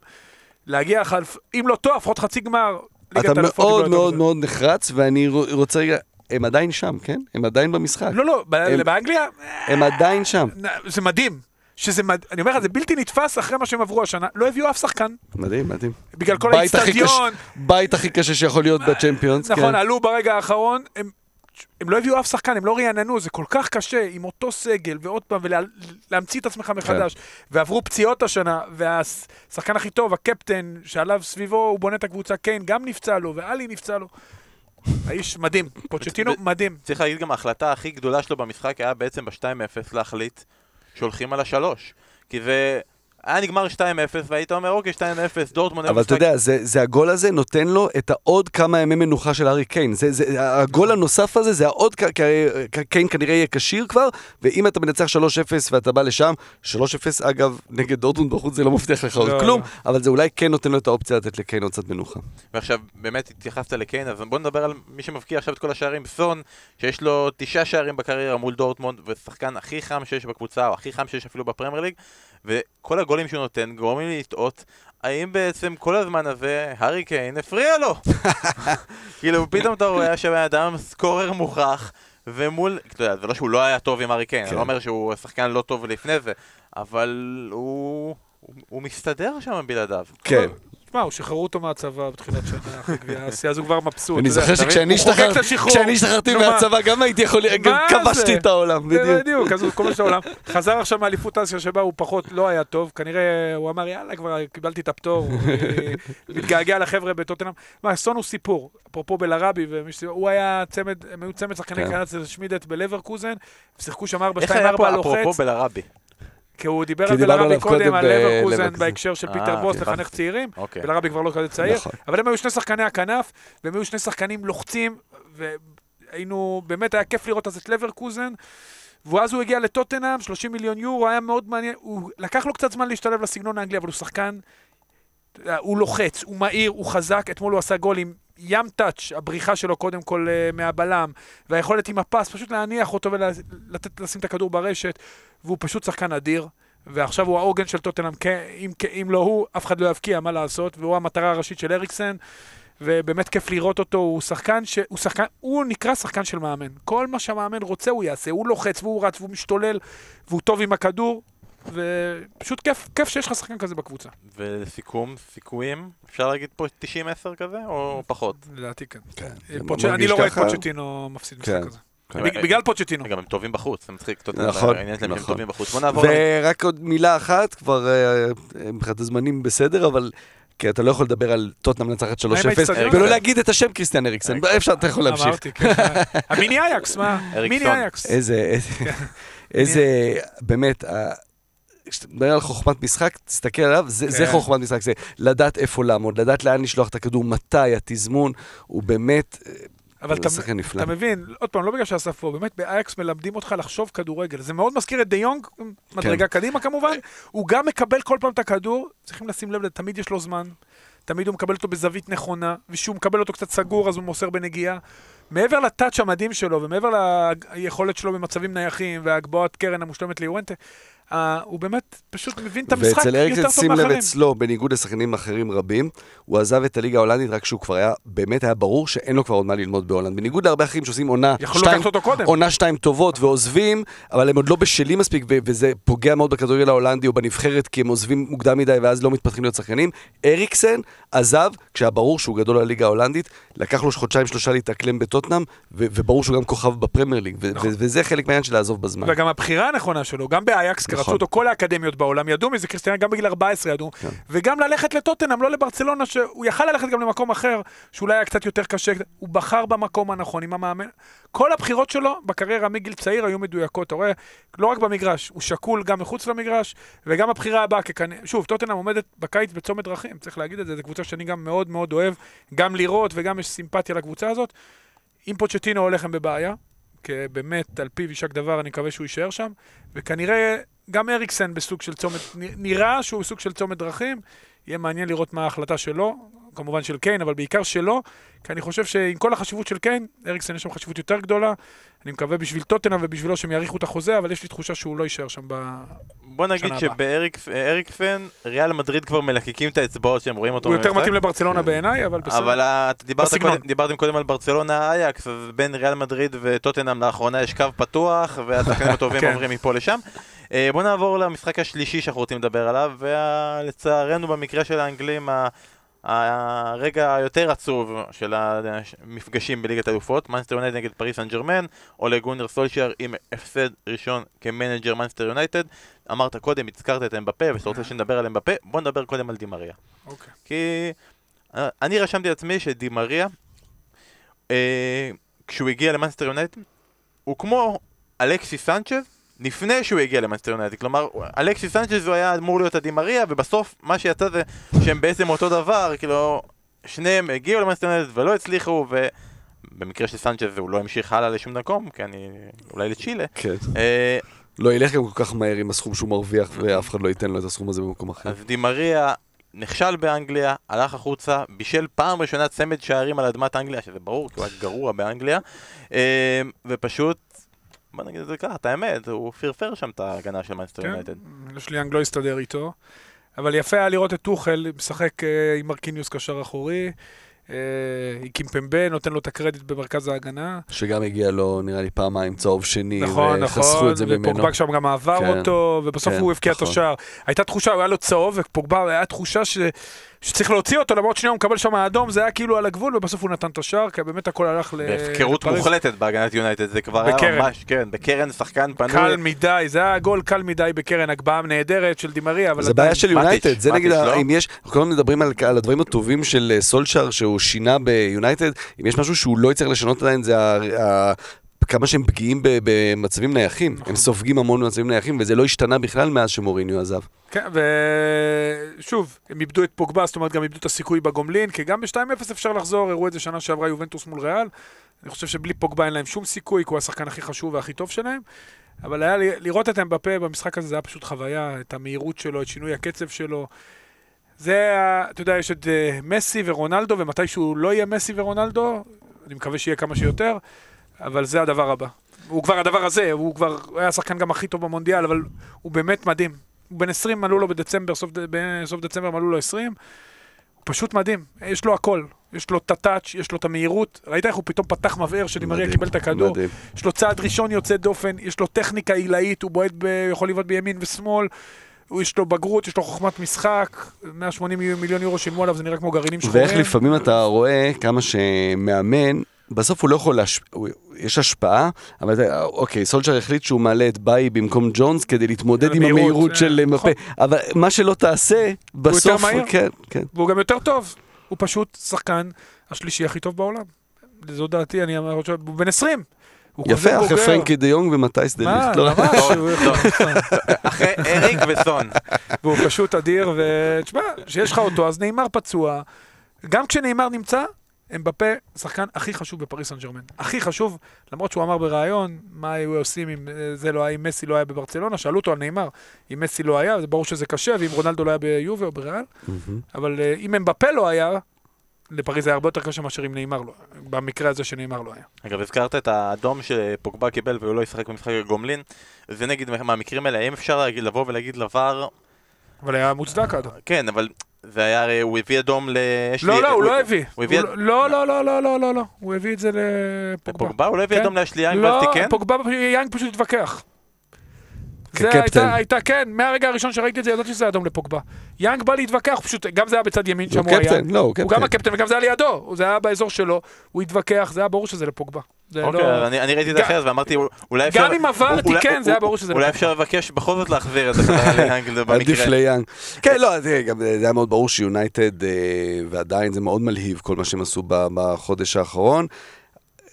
להגיע, חלף, אם לא טוב, לפחות חצי גמר. ליגת אתה מאוד לא מאוד. מאוד נחרץ, ואני רוצה רגע, הם עדיין שם, כן? הם עדיין במשחק. לא, לא, הם- באנגליה, הם עדיין שם. זה מדהים. שזה מד... אני אומר לך, זה בלתי נתפס אחרי מה שהם עברו השנה. לא הביאו אף שחקן, מדהים, מדהים. בגלל כל האיצטדיון. בית הכי קשה שיכול להיות בצ'מפיונס, נכון, כן. עלו ברגע האחרון, הם, הם לא הביאו אף שחקן, הם לא רעננו, זה כל כך קשה עם אותו סגל, ועוד פעם, ולהמציא את עצמך מחדש. ועברו פציעות השנה, והשחקן הכי טוב, הקפטן, שעליו סביבו הוא בונה את הקבוצה, קיין, גם נפצע לו, ואלי נפצע לו. האיש מדהים, <laughs> פוצ'טינו מדהים. צריך להגיד גם ההחלטה הכי גדולה שלו במשחק היה בעצם ב-2-0 להחליט שהולכים על השלוש. כי זה היה נגמר 2-0 והיית אומר אוקיי 2-0 דורטמונד אבל אתה יודע, זה, זה הגול הזה נותן לו את העוד כמה ימי מנוחה של הארי קיין. זה, זה, הגול הנוסף הזה זה העוד, כ- כ- קיין כנראה יהיה כשיר כבר, ואם אתה מנצח 3-0 ואתה בא לשם, 3-0 אגב, נגד דורטמונד בחוץ זה לא מבטיח לך עוד לא, כלום, לא. אבל זה אולי כן נותן לו את האופציה לתת לקיין עוד קצת מנוחה. ועכשיו באמת התייחסת לקיין אז בוא נדבר על מי שמבקיע עכשיו את כל השערים סון שיש לו תשעה שערים בקריירה מול דורטמונד ושחקן הכי חם שיש בקבוצה או הכי חם שיש אפילו בפרמייר ליג וכל הגולים שהוא נותן גורמים לי לטעות האם בעצם כל הזמן הזה הארי קיין הפריע לו <laughs> כאילו פתאום אתה רואה שבן אדם סקורר מוכח ומול, אתה יודע, זה לא שהוא לא היה טוב עם הארי קיין, אני כן. לא אומר שהוא שחקן לא טוב לפני זה, אבל הוא, הוא, הוא מסתדר שם בלעדיו. כן. תשמע, הוא שחררו אותו מהצבא בתחילת שנה אחרי גביע האסיה, אז הוא כבר מבסוט. אני זוכר? שכשאני את השתחררתי? מהצבא גם הייתי יכול, גם כבשתי? את העולם, בדיוק. בדיוק, אז הוא כל מה העולם. חזר עכשיו מאליפות אסיה שבה הוא פחות לא היה טוב, כנראה הוא אמר יאללה כבר קיבלתי את הפטור, אה, מתגעגע לחבר'ה בטוטנאם. מה, סון הוא סיפור, אפרופו בלרבי, הוא היה צמד, הם היו צמד שחקני כן. קנץ אצל שמידט בלברקוזן, שיחקו שם 4-2-4 איך היה פה אפרופו לוחץ, בלרבי? כי הוא דיבר כי על בלרבי עליו קודם, על לברקוזן. בהקשר של אה, פיטר בוס. לחנך צעירים. אוקיי. בלרבי כבר לא כזה צעיר, נכון. אבל הם היו שני שחקני הכנף, והם היו שני שחקנים לוחצים, והיינו, באמת היה כיף לראות אז את לברקוזן, ואז הוא הגיע לטוטנאם, 30 מיליון יורו, היה מאוד מעניין, הוא לקח לו קצת זמן להשתלב לסגנון האנגלי, אבל הוא שחקן, הוא לוחץ, הוא מהיר, הוא חזק, אתמול הוא עשה גול עם ים טאץ', הבריחה שלו קודם כל אה, מהבלם, והיכולת עם הפס, פשוט להניח אותו ולשים את הכדור ברשת, והוא פשוט שחקן אדיר. ועכשיו הוא העוגן של טוטנאם, כן, אם, אם לא הוא, אף אחד לא יבקיע, מה לעשות, והוא המטרה הראשית של אריקסן, ובאמת כיף לראות אותו, הוא שחקן, ש... הוא שחקן, הוא נקרא שחקן של מאמן. כל מה שהמאמן רוצה הוא יעשה, הוא לוחץ והוא רץ והוא משתולל, והוא טוב עם הכדור, ופשוט כיף, כיף שיש לך שחקן כזה בקבוצה. ולסיכום, סיכויים, אפשר להגיד פה 90-10 כזה, או פחות? לדעתי כן. כן, פוצ'... זה אני לא רואה את. פוצ'טינו מפסיד משחק כן. כזה. כן. בג- בגלל פוצ'טינו. גם הם טובים בחוץ, זה מצחיק, אתה יודע, נכון, העניין שלהם שהם נכון. טובים בחוץ. בוא נעבור... ורק עוד מילה אחת, כבר אה, מבחינת הזמנים בסדר, אבל... כי אתה לא יכול לדבר על טוטנאם מנצחת 3-0, מה עם האצטדיון? ולא להגיד את השם קריסטיאן אריקסן. אפשר, אתה יכול להמשיך. אמרתי, כן. המיני אייקס, מה? <laughs> מיני אייקס. איזה, איזה- איזה, באמת, כשאתה מדבר על חוכמת משחק, תסתכל עליו, זה, זה כן. חוכמת משחק, זה לדעת איפה לעמוד, לדעת לאן לשלוח את הכדור, מתי, התזמון, הוא באמת, אבל הוא אתה. אתה מבין, עוד פעם, לא בגלל שאסף פה, באמת באייקס מלמדים אותך לחשוב כדורגל. זה מאוד מזכיר את דה יונג, מדרגה קדימה כמובן, הוא גם מקבל כל פעם את הכדור, צריכים לשים לב, תמיד יש לו זמן, תמיד הוא מקבל אותו בזווית נכונה, וכשהוא מקבל אותו קצת סגור אז הוא מוסר בנגיעה. מעבר לטאץ' המדהים שלו, ומעבר ליכולת שלו במצבים נייחים, והגבוהת קרן המושלמת ליורנטה, אה, הוא באמת פשוט מבין את המשחק ואצל יותר אריקסן, טוב שים לב מאחרים. אצלו, בניגוד לשחקנים אחרים רבים, הוא עזב את הליגה ההולנדית רק כשהוא כבר היה, באמת היה ברור שאין לו כבר עוד מה ללמוד בהולנד. בניגוד להרבה אחרים שעושים עונה שתיים. עונה שתיים טובות ועוזבים, אבל הם עוד לא בשלים מספיק, וזה פוגע מאוד בכדורגל ההולנדי או בנבחרת, כי הם עוזבים מוקדם מדי ואז לא מתפתחים להיות שחקנים. אריקסן עזב כשהיה ברור שהוא גדול לליגה ההולנדית, לקח לו חודשיים שלושה להתאקלם בטוטנאם, וברור שהוא גם כוכב בפרמייר ליג, נכון. וזה חלק מהעניין של לעזוב בזמן. וגם הבחירה הנכונה שלו, גם באייקס, כי נכון. אותו כל האקדמיות בעולם, ידעו מזה, קריסטיאן גם בגיל 14 ידעו, כן. וגם ללכת לטוטנאם, לא לברצלונה, שהוא יכל ללכת גם למקום אחר, שאולי היה קצת יותר קשה, הוא בחר במקום הנכון עם המאמן. כל הבחירות שלו בקריירה מגיל צעיר היו מדויקות, אתה רואה? לא רק במגרש, הוא שקול גם מחוץ למגרש, וגם הבחירה הבאה ככנ... שוב, טוטנאם עומדת בקיץ בצומת דרכים, צריך להגיד את זה, זו קבוצה שאני גם מאוד מאוד אוהב, גם לראות וגם יש סימפתיה לקבוצה הזאת. אם פוצ'טינו הולך הם בבעיה, כי באמת, על פיו יישק דבר, אני מקווה שהוא יישאר שם, וכנראה גם אריקסן בסוג של צומת, נראה שהוא בסוג של צומת דרכים, יהיה מעניין לראות מה ההחלטה שלו, כמובן של קיין, אבל בעיקר שלו, כי אני חושב שעם כל החשיבות של קיין, אריקסן יש שם חשיבות יותר גדולה, אני מקווה בשביל טוטנאם ובשבילו שהם יאריכו את החוזה, אבל יש לי תחושה שהוא לא יישאר שם ב... בוא נגיד הבאה. שבאריקסן, ריאל מדריד כבר מלקקים את האצבעות שהם רואים אותו הוא יותר. מתאים לברצלונה בעיניי, אבל בסדר. אבל דיברתם קודם על ברצלונה אייקס, אז בין ריאל מדריד וטוטנאם לאחרונה יש קו פתוח, והשחקנים הטובים כן. עוברים מפה לשם. אה, בוא נעבור למשחק השלישי שאנחנו רוצים לדבר עליו, ולצערנו במקרה של האנגלים, הרגע היותר עצוב של המפגשים בליגת האלופות, מנצ'סטר יונייטד נגד פריז סן ז'רמן, אולה גונאר סולשיאר עם הפסד ראשון כמנג'ר מנצ'סטר יונייטד. אמרת קודם, הזכרת את אמבפה, ואתה רוצה שנדבר על אמבפה, בוא נדבר קודם על די מריה. אוקיי. כי אה, אני רשמתי לעצמי שדי מריה, אה, כשהוא הגיע למאנסטר יונייטד, הוא כמו אלכסי סנצ'ז לפני שהוא הגיע למאנסטר יונייטד. כלומר, אלכסיס סנצ'ס הוא היה אמור להיות הדי מריה, ובסוף מה שיצא זה שהם בעצם אותו דבר, כאילו, שניהם הגיעו למאנסטר יונייטד ולא הצליחו, ובמקרה של סנצ'ס הוא לא המשיך הלאה לשום מקום, כי אני... אולי לצ'ילה. כן. אה, לא ילך גם כל כך מהר עם הסכום שהוא מרוויח, ואף אחד לא ייתן לו את הסכום הזה במקום אחר. אז די מריה נכשל באנגליה, הלך החוצה, בישל פעם ראשונה צמד שערים על אדמת אנגליה, שזה ברור, כי הוא היה גרוע באנגליה, אה, ופשוט, בוא נגיד את זה ככה, את האמת, הוא פרפר שם את ההגנה של מנצ'סטר כן, יונייטד. אשלי יאנג לא הסתדר איתו. אבל יפה היה לראות את טוכל משחק אה, עם מרקיניוס קשר אחורי, אה, קימפמבה, נותן לו את הקרדיט במרכז ההגנה. שגם הגיע לו, נראה לי, פעמיים צהוב שני, נכון, וחסכו נכון, את זה ממנו. ופוגבה שם גם עבר כן, אותו, ובסוף כן, הוא הבקיע את נכון. השער. הייתה תחושה, הוא היה לו צהוב, ופוגבה, היה תחושה ש... שצריך להוציא אותו, למרות שנייה הוא מקבל שם האדום, זה היה כאילו על הגבול, ובסוף הוא נתן את השער, כי באמת הכל הלך ל... בהפקרות. מוחלטת בהגנת יונייטד, זה כבר היה בקרן. ממש, כן, בקרן שחקן פנוי. קל מדי, זה היה גול קל מדי בקרן, הגבהה נהדרת של דימריה, אבל זה בעיה של יונייטד, זה נגיד, לא? אם יש, אנחנו כל הזמן מדברים על, על הדברים הטובים של אה, סולשאר שהוא שינה ביונייטד, אם יש משהו שהוא לא יצטרך לשנות עדיין זה כמה שהם פגיעים במצבים נייחים, נכון. הם סופגים המון במצבים נייחים, וזה לא השתנה בכלל מאז שמוריניו עזב. כן, ושוב, הם איבדו את פוגבה, זאת אומרת גם איבדו את הסיכוי בגומלין, כי גם ב-2-0 אפשר לחזור, הראו את זה שנה שעברה יובנטוס מול ריאל. אני חושב שבלי פוגבה אין להם שום סיכוי, כי הוא השחקן הכי חשוב והכי טוב שלהם. אבל היה לראות את אמבפה במשחק הזה, זה היה פשוט חוויה, את המהירות שלו, את שינוי הקצב שלו. זה, אתה יודע, יש את אה, מסי ורונלדו, ומתישהו לא יהיה מסי ורונלדו, אני מקווה שיהיה כמה שיותר, אבל זה הדבר הבא. הוא כבר הדבר הזה, הוא כבר היה השחקן גם הכי טוב במונדיאל, אבל הוא באמת מדהים. הוא בן 20, מלאו לו בדצמבר, סוף, בסוף דצמבר מלאו לו 20. הוא פשוט מדהים, יש לו הכל. יש לו את הטאץ', יש לו את המהירות. ראית איך הוא פתאום פתח מבער שדימריה קיבל את הכדור? מדהים. יש לו צעד ראשון יוצא דופן, יש לו טכניקה עילאית, הוא בועט, ב... יכול לבעוט בימין ושמאל. יש לו בגרות, יש לו חוכמת משחק, 180 מיליון יורו שילמו עליו, זה נראה כמו גרעינים שחורים. ואיך לפעמים אתה רואה כמה שמאמן, בסוף הוא לא יכול להש... הוא- יש השפעה, אבל אתה- אוקיי, סולצ'ר החליט שהוא מעלה את ביי במקום ג'ונס כדי להתמודד עם המהירות, המהירות אה, של מפה, נכון. אבל מה שלא תעשה, בסוף, מהיר. כן, כן. והוא גם יותר טוב. הוא פשוט שחקן השלישי הכי טוב בעולם. זו דעתי, אני אומר, הוא בן 20. הוא כזה יפה, אחרי. פרנקי דה יונג ומתייס דה מה, ליכט. לא? ממש, הוא- טוב. אחרי אריק וסון. והוא פשוט אדיר, ותשמע, כשיש לך אותו, אז נאמר פצוע. גם כשנאמר נמצא, אמבפה, שחקן הכי חשוב בפריס סן ג'רמן. הכי חשוב, למרות שהוא אמר בריאיון, מה היו עושים אם אה, זה לא היה, אם מסי לא היה בברצלונה, שאלו אותו על נאמר, אם מסי לא היה, זה ברור שזה קשה, ואם רונלדו לא היה ביובה או בריאל. אבל אה, אם אמבפה לא היה, לפריז זה היה הרבה יותר קשה מאשר אם נאמר לא, במקרה הזה שנאמר לא היה. אגב, הזכרת את האדום שפוגבה קיבל והוא לא ישחק במשחק הגומלין. זה נגיד מהמקרים האלה, האם אפשר לבוא ולהגיד לבר, אבל היה מוצדק האדום. כן, אבל זה היה, הרי הוא הביא אדום ל... לא, לא, הוא לא הביא. לא, לא, לא, לא, לא, לא, לא, הוא הביא את זה לפוגבה. פוגבה? הוא לא הביא כן. אדום לאשלי יאנג לא, ואז תיקן? פוגבה, יאנג פשוט התווכח. זה כקפטן. הייתה, הייתה, כן, מהרגע הראשון שראיתי את זה, ידעתי שזה אדום לפוגבה. יאנג בא להתווכח, הוא פשוט, גם זה היה בצד ימין שם, הוא היה. קפטן, לא, הוא הוא גם קפטן. הקפטן וגם זה היה לידו, זה היה באזור שלו, הוא התווכח, זה היה ברור שזה לפוגבה. זה אוקיי, לא... אני אני ראיתי את זה אחרת ואמרתי, אולי אפשר... גם אם עבר אולי- תיקן, זה היה ברור שזה אולי. אפשר לבקש בכל זאת להחזיר את זה <laughs> ליאנג עדיף במקרה. ליאנג. כן, לא, זה היה מאוד ברור שיונייטד, אה, ועדיין זה מאוד מלהיב כל מה שהם עשו בחודש האחרון.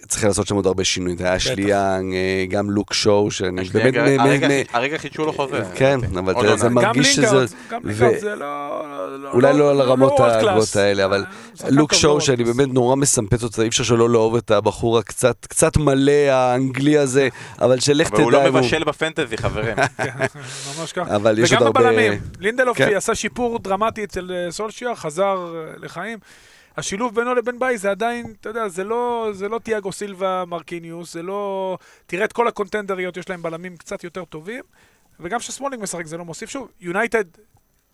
צריך לעשות שם עוד הרבה שינויים. זה היה אשלי יאנג, אה, גם לוק שו, שאני באמת... הרגע- הרגע חידשו לו חוזה. כן, אבל עוד תראה, זה מרגיש שזה... גם לינגארד זה לא... לא- אולי לא על הרמות וורד הגבוהות. האלה, אבל שחקן לוק שו, שאני. באמת נורא מסמפט אותו, אי אפשר שלא לאהוב את הבחור הקצת קצת מלא האנגלי הזה, אבל שלך אבל הוא תדע לא אם הוא... מבשל בפנטזי, חברים. <laughs> כן, ממש ככה. אבל יש עוד וגם הרבה... בבלמים. לינדלוף כן. עשה שיפור דרמטי אצל אה, סולשיאר, חזר אה, לחיים. השילוב בינו לבין באיי זה עדיין, אתה יודע, זה לא, זה לא תיאגו סילבה מרקיניוס, זה לא... תראה את כל הקונטנדריות, יש להם בלמים קצת יותר טובים, וגם כשסמולינג משחק זה לא מוסיף. שוב, יונייטד,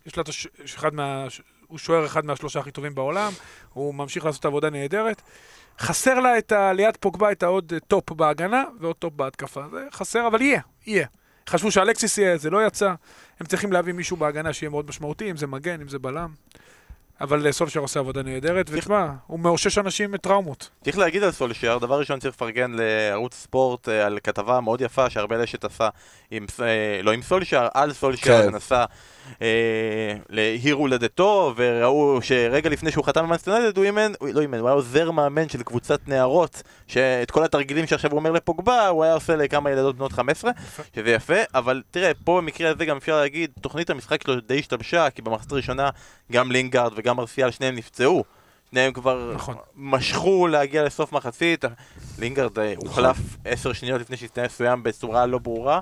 יש לה את הש... אחד מה... הוא שוער אחד מהשלושה הכי טובים בעולם, הוא ממשיך לעשות עבודה נהדרת. חסר לה את ה... ליד פוגבה את העוד אה, טופ בהגנה ועוד טופ בהתקפה. זה חסר, אבל יהיה, יהיה. חשבו שאלכסיס יהיה, זה לא יצא. הם צריכים להביא מישהו בהגנה שיהיה מאוד משמעותי, אם זה מגן, אם זה בלם. אבל סולשר עושה עבודה נהדרת, ותשמע, הוא מאושש אנשים מטראומות. צריך להגיד על סולשייר, דבר ראשון צריך לפרגן לערוץ ספורט אה, על כתבה מאוד יפה שהרבה לשת עשה עם, אה, לא עם סולשייר, על סולשייר, כן. ונסע אה, לעיר הולדתו, וראו שרגע לפני שהוא חתם במאנסטרנדד הוא אימן, לא אימן, הוא היה עוזר מאמן של קבוצת נערות, שאת כל התרגילים שעכשיו הוא אומר לפוגבה, הוא היה עושה לכמה ילדות בנות 15, שזה יפה, אבל תראה, פה במקרה הזה גם אפשר להגיד, תוכנית המשחק שלו די השתבשה, כי במחצית הראשונה גם לינגארד וגם מרסיאל שניהם נפצעו. שניהם כבר נכון. משכו להגיע לסוף מחצית, לינגארד אה, הוחלף עשר שניות לפני שהסתיים מסוים בצורה לא ברורה.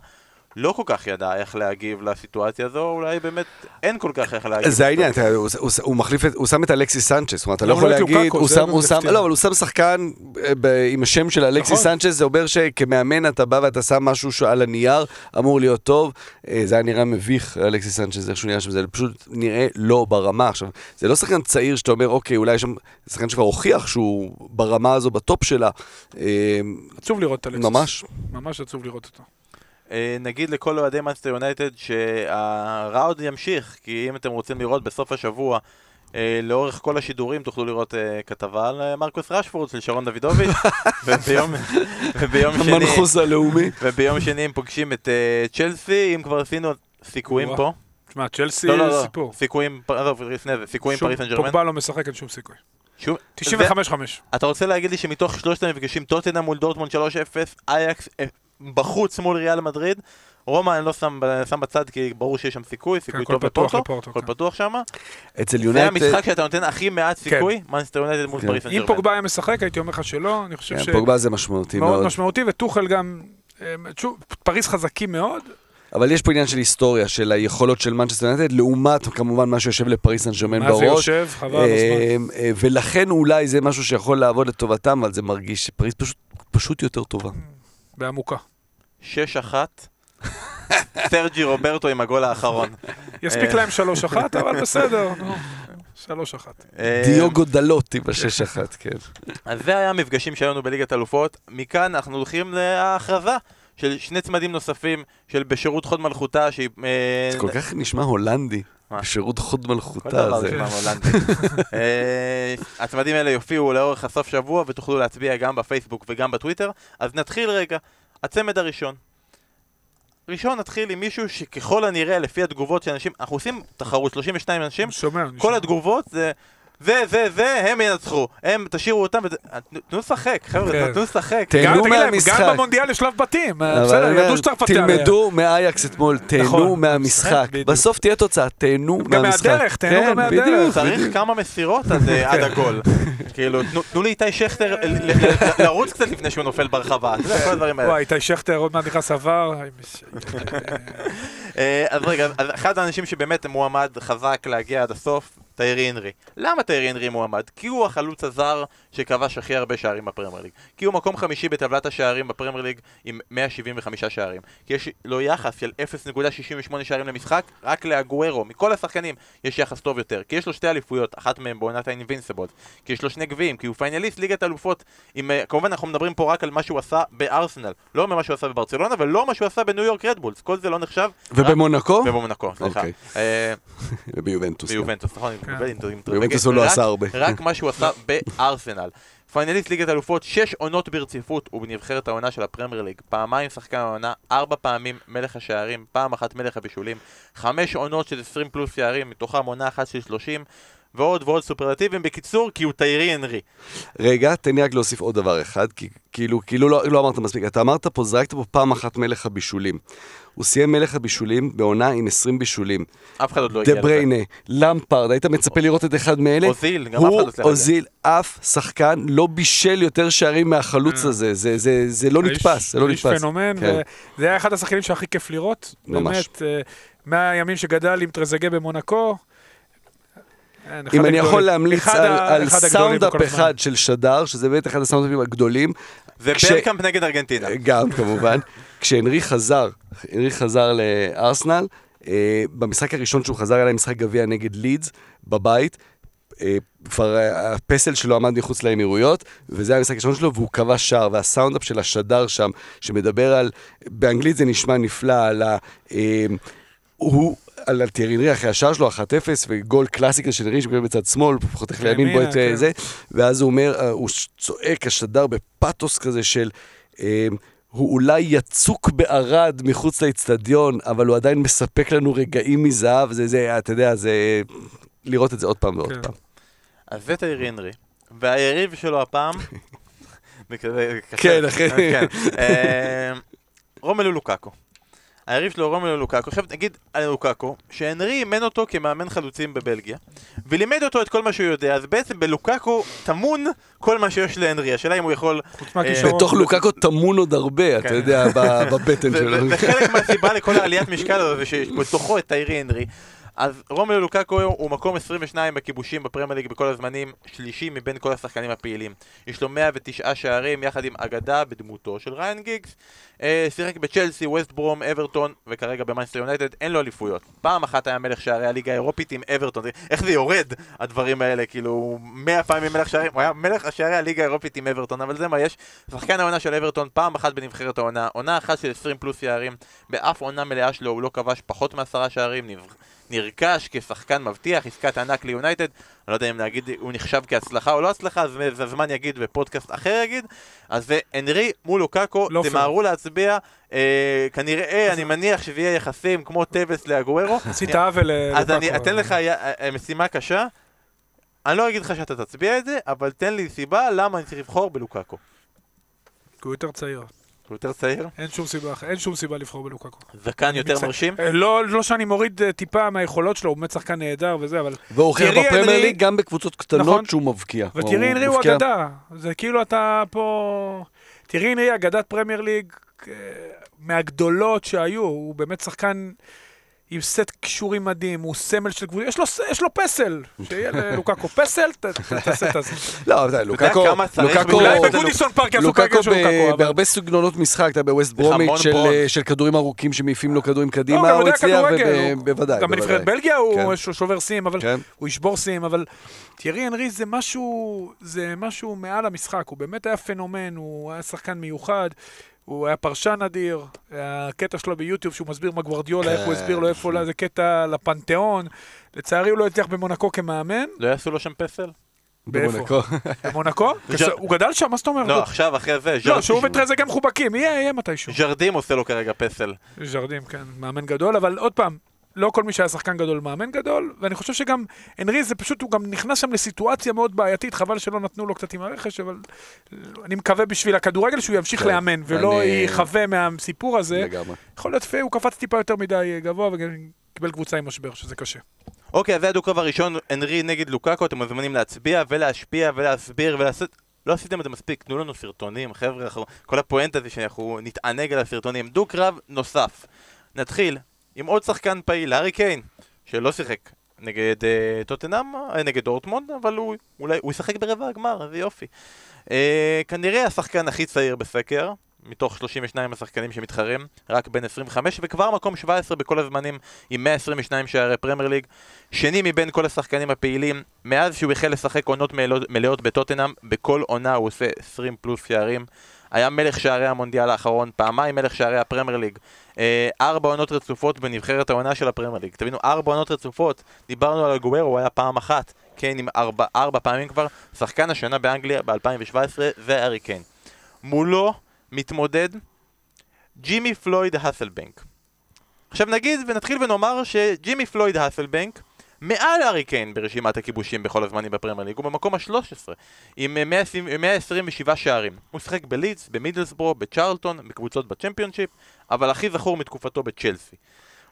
לא כל כך ידע איך להגיב לסיטואציה הזו, אולי באמת אין כל כך איך להגיב. זה העניין, אתה הוא- הוא- הוא מחליף את, הוא שם את אלכסיס סנצ'ס, זאת אומרת, אתה לא יכול לא את להגיד? הוא שם, הוא שם. לא, אבל הוא שם שחקן אה, ב- עם השם של אלכסיס נכון. סנצ'ס, זה אומר שכמאמן אתה בא ואתה שם משהו שעל הנייר, אמור להיות טוב, אה, זה היה נראה מביך, אלכסיס סנצ'ס, איך שהוא נראה שם, זה פשוט נראה לא ברמה. עכשיו, זה לא שחקן צעיר שאתה אומר, אוקיי, אולי יש שם, זה שחקן שכבר הוכיח שהוא ברמה הזו, בטופ שלה, אה, עצוב לראות את אלכסיס. ממש. ממש עצוב לראות אותו. אה, נגיד לכל אוהדי מאנסטר יונייטד שהרע עוד ימשיך, כי אם אתם רוצים לראות בסוף השבוע, אה, לאורך כל השידורים תוכלו לראות אה, כתבה על מרקוס רשפורד של שרון דוידוביץ', <laughs> וביום, וביום שני... המנחוס הלאומי. וביום שני הם פוגשים את צ'לסי, אם כבר עשינו סיכויים. פה. תשמע, צ'לסי לא, לא, לא, סיפור. סיכויים, עזוב, לפני זה, סיכויים פריס סן ג'רמן. פוגבה לא משחק, אין שום סיכוי. שוב- 95-5. אתה רוצה להגיד לי שמתוך שלושת המפגשים, טוטנאם מול דורטמונד 3-0, אייאקס אה, בחוץ מול ריאל מדריד, רומא אני לא שם, שם בצד כי ברור שיש שם סיכוי, סיכוי הכל טוב לפורטו, הכל כן. פתוח שם. אצל זה יונייטד, המשחק שאתה נותן הכי מעט סיכוי, מנצ'סטר יונייטד מול כן. פריס סן אם. פוגבה היה משחק, הייתי אומר לך שלא, אני חושב כן, ש... פוגבה זה משמעותי מאוד מאוד. משמעותי, וטוחל גם... אה, שוב, פריס חזקים מאוד, אבל יש פה עניין של היסטוריה, של היכולות של מנצ'סטר יונייטד, לעומת כמובן מה שיושב לפריס סן ג'רמן מה זה בראש. יושב, חבל על הזמן. אה, אה, ולכן אולי זה משהו שיכול לעבוד לטובתם, אבל זה מרגיש שפריס פשוט, פשוט יותר טובה. בעמוקה. 6-1, סרג'י רוברטו עם הגול האחרון. יספיק אה. להם 3-1, אבל בסדר, נו. 3-1. אה, דיוגו דלוטי בשש אחת, כן. אז זה היה המפגשים שהיו לנו בליגת אלופות. מכאן אנחנו הולכים להכרזה של שני צמדים נוספים של בשירות חוד מלכותה, שהיא... אה, זה כל כך נשמע הולנדי? בשירות חוד כל מלכותה דבר הזה. נשמע הולנדי. <laughs> אה, הצמדים האלה יופיעו לאורך הסוף שבוע ותוכלו להצביע גם בפייסבוק וגם בטוויטר. אז נתחיל רגע. הצמד הראשון. ראשון נתחיל עם מישהו שככל הנראה, לפי התגובות של אנשים, אנחנו עושים תחרות 32 אנשים, שומע, כל שומע. התגובות זה... זה, זה, זה, הם ינצחו. הם, תשאירו אותם, ות- תנו לשחק, חבר'ה, כן. תנו לשחק. תהנו גם, מהמשחק. גם במונדיאל יש שלב בתים, אה, בסדר, ידעו שצריך לפתח. תלמדו מאייקס אתמול, תהנו נכון. מהמשחק. בדיוק. בסוף תהיה תוצאה, תהנו גם מהמשחק. מהדרך, תהנו כן, גם מהדרך. בדיוק, צריך. כמה מסירות עד, אה, עד הגול. <laughs> כאילו, תנו- לאיתי שכטר לרוץ קצת לפני שהוא נופל ברחבה. אתה יודע, כל הדברים האלה. וואי, איתי שכטר עוד מעט נכנס עבר. <laughs> אה, אז רגע, אחד האנשים שבאמת מועמד חזק להגיע עד הסוף, טיירי הנרי. למה טיירי הנרי מועמד? כי הוא החלוץ הזר שכבש הכי הרבה שערים בפרמייר ליג. כי הוא מקום חמישי בטבלת השערים בפרמייר ליג עם 175 שערים. כי יש לו יחס של 0.68 שערים למשחק, רק לאגוארו. מכל השחקנים יש יחס טוב יותר. כי יש לו שתי אליפויות, אחת מהן בעונת ה Invincibles. כי יש לו שני גביעים, כי הוא פיינליסט ליגת אלופות. עם, אה, כמובן אנחנו מדברים פה רק על מה שהוא עשה בארסנל. לא מה שהוא עשה בברצלונה ולא מה שהוא עשה בניו יורק רדבולס. כל זה לא נחשב. ובמונקו? ובמונקו, סליחה. אוקיי. אה, <laughs> וביובנטוס. גם. ביובנטוס, נכון, כן. ביובנטוס הוא לא רק- עשה הרבה. רק מה שהוא עשה <laughs> בארסנל. פיינליסט ליגת אלופות, שש עונות ברציפות, הוא בנבחרת העונה של הפרמייר ליג. פעמיים שחקן העונה, ארבע פעמים מלך השערים, פעם אחת מלך הבישולים. חמש עונות של 20 פלוס שערים, מתוכם עונה אחת של 30. ועוד ועוד סופרלטיבים. בקיצור, כי הוא טיירי הנרי. רגע, תן לי רק להוסיף עוד דבר אחד, כי כאילו, כאילו לא, לא אמרת מספיק. אתה אמרת פה, זרקת פה פעם אחת מלך הבישולים. הוא סיים מלך הבישולים בעונה עם 20 בישולים. אף אחד עוד לא הגיע דה לזה. בריינה, למפרד, היית מצפה לראות את אחד מאלה? אוזיל, גם אף אחד לא הוא, הצליח להגיע. אוזיל, אף שחקן לא בישל יותר שערים מהחלוץ הזה. זה, זה, זה לא האיש- נתפס, זה לא איש נתפס. פנומן, כן. וזה היה אחד השחקנים שהכי כיף לראות. ממש. באמת, אה, מהימים שגדל עם טרזגה במונקו. אם אני יכול. להמליץ על, סאונדאפ. אחד של שדר, שזה באמת אחד הסאונדאפים הגדולים, זה כש- ברקאמפ נגד ארגנטינה. גם כמובן, <laughs> כשהנרי חזר, הנרי חזר לארסנל, אה, במשחק הראשון שהוא חזר אליי, משחק גביע נגד לידס, בבית, אה, כבר אה, הפסל שלו עמד מחוץ לאמירויות, וזה היה המשחק הראשון שלו, והוא כבש שער, והסאונדאפ של השדר שם, שמדבר על, באנגלית זה נשמע נפלא, על ה... אה, הוא... על טיירי נרי אחרי השער שלו, 1-0, וגול קלאסי כזה של נרי שמקבל בצד שמאל, חותך לימין את אה, כן. זה, ואז הוא אומר, אה, הוא צועק, השדר בפתוס כזה של... הוא אולי יצוק בערד מחוץ לאצטדיון, אבל הוא עדיין מספק לנו רגעים מזהב, זה, זה, אתה יודע, זה... לראות את זה עוד פעם ועוד כן. פעם. אז זה טיירי הנרי. והיריב שלו הפעם... <laughs> כן, אחי. כן. אה, רומלו לוקאקו. היריב שלו רומלו לוקאקו, עכשיו נגיד על לוקאקו, שהנרי אימן אותו כמאמן חלוצים בבלגיה, ולימד אותו את כל מה שהוא יודע, אז בעצם בלוקאקו טמון כל מה שיש להנרי, השאלה אם הוא יכול... מהכישרון. בתוך לוקקו טמון עוד הרבה, אתה כן. יודע, בבטן <laughs> זה- שלו. זה- חלק מהסיבה לכל העליית משקל הזו, שיש בתוכו את טיירי הנרי. אז רומלו לוקאקו הוא מקום 22 בכיבושים בפרמייר ליג בכל הזמנים, שלישי מבין כל השחקנים הפעילים. יש לו 109 שערים יחד עם אגדה בדמותו של ריין גיגס. אה, שיחק בצ'לסי, ווסט ברום, אברטון, וכרגע במאנסטר יונייטד, אין לו אליפויות. פעם אחת היה מלך שערי הליגה האירופית עם אברטון. איך זה יורד, הדברים האלה, כאילו, 100 פעמים מלך שערים, הוא היה מלך שערי הליגה האירופית עם אברטון, אבל זה מה יש. שחקן העונה של אברטון, פעם אחת בנבחרת העונה, עונה אחת של 20 פלוס שערים, באף עונה מלאה שלו הוא לא כבש פחות מעשרה שערים, נב... נרכש כשחקן מבטיח, עסקת ענק ליונייטד, אני לא יודע אם להגיד הוא נחשב כהצלחה או לא הצלחה, אז זה הזמן יגיד ופודקאסט אחר יגיד, אז זה הנרי מול לוקאקו, לא. תמהרו להצביע, אה, כנראה, אני מניח שזה יהיה יחסים כמו טווס לאגוארו, <laughs> עשית עוול ללוקאקו. אז אני אתן לך י- אה, משימה קשה, אני לא אגיד לך שאתה תצביע את זה, אבל תן לי סיבה למה אני צריך לבחור בלוקאקו. כי הוא יותר צעיר. הוא יותר צעיר, אין שום סיבה, אין שום סיבה לבחור בלוקאקו. זקן יותר מצטער. מרשים, אה, לא, לא שאני מוריד אה, טיפה מהיכולות שלו, הוא באמת שחקן נהדר וזה, אבל... והוא הוכיח תראי, בפרמייר ליג גם בקבוצות קטנות נכון. שהוא מבקיע. ותיירי הנרי הוא אגדה. זה כאילו אתה פה... תיירי הנרי אגדת פרמייר ליג אה, מהגדולות שהיו, הוא באמת שחקן עם סט כישורים מדהים, הוא סמל של קבוצה, יש יש לו פסל, שיהיה ללוקאקו פסל, תעשה את הזה. לא, אתה יודע, לוקאקו, בשביל- אולי בגודיסון פארק יעשו לוקאקו פרק של אבל... בהרבה סגנונות משחק, אתה בווסט המון ברומיץ' של- כדורים ארוכים שמעיפים לו כדורים לא, קדימה, גם הוא הצליח, בוודאי. גם. בנבחרת בלגיה הוא כן. שובר שיאים, אבל כן. הוא ישבור שיאים, אבל תיארי משהו, זה משהו מעל המשחק, הוא באמת היה פנומן, הוא היה שחקן מיוחד, הוא היה פרשן אדיר, הקטע שלו ביוטיוב שהוא מסביר מה גוורדיולה, איך הוא כן. הסביר לו איפה, לא, זה קטע לפנתיאון, לצערי הוא לא הצליח במונקו כמאמן, לא יעשו לו שם פסל? במונקו. במונקו? <laughs> הוא גדל שם, מה זאת אומרת? לא, עכשיו אחרי זה, לא, שהוא וטרזגה מחובקים, יהיה, יהיה מתישהו. ז'רדים עושה לו כרגע פסל. ז'רדים, כן, מאמן גדול, אבל עוד פעם, לא כל מי שהיה שחקן גדול מאמן גדול, ואני חושב שגם הנרי זה פשוט, הוא גם נכנס שם לסיטואציה מאוד בעייתית, חבל שלא נתנו לו קצת עם הרכש, אבל אני מקווה בשביל הכדורגל שהוא ימשיך כן. לאמן, ולא אני- ייחווה מהסיפור הזה. לגמרי. יכול להיות הוא קפץ טיפה יותר מדי גבוה וגם קיבל קבוצה עם משבר, שזה קשה. אוקיי, אז זה הדו-קרב הראשון, הנרי נגד לוקאקו, אתם מוזמנים להצביע ולהשפיע ולהסביר ולעשות... לא עשיתם את זה מספיק, תנו לנו סרטונים, חבר'ה, כל הפואנטה זה שאנחנו נתענג על הסרטונים. דו-קרב נוסף. נתחיל עם עוד שחקן פעיל, הארי קיין, שלא שיחק נגד אה, נגד דורטמונד, אבל הוא אולי, הוא ישחק ברבע הגמר, איזה יופי. אה, כנראה השחקן הכי צעיר בסקר, מתוך 32 השחקנים שמתחרים, רק בן 25, וכבר מקום 17 בכל הזמנים עם 122 שערי פרמייר ליג. שני מבין כל השחקנים הפעילים, מאז שהוא החל לשחק עונות מלאות בטוטנאם, בכל עונה הוא עושה 20 פלוס שערים. היה מלך שערי המונדיאל האחרון, פעמיים מלך שערי הפרמייר ליג. אה, ארבע עונות רצופות בנבחרת העונה של הפרמייר ליג. תבינו, ארבע עונות רצופות. דיברנו על אגוארו, הוא היה פעם אחת. קיין עם ארבע, ארבע פעמים כבר. שחקן השנה באנגליה ב-2017 זה הארי קיין. מולו מתמודד ג'ימי פלויד האסלבנק. עכשיו נגיד ונתחיל ונאמר שג'ימי פלויד האסלבנק מעל הארי קיין ברשימת הכיבושים בכל הזמנים בפרמייר ליג, הוא במקום ה-13 עם אה, 120 127 שערים. הוא שיחק בלידס, במידלסבורו, בצ'רלטון, בקבוצות בצ'מפיונשיפ, אבל הכי זכור מתקופתו בצ'לסי.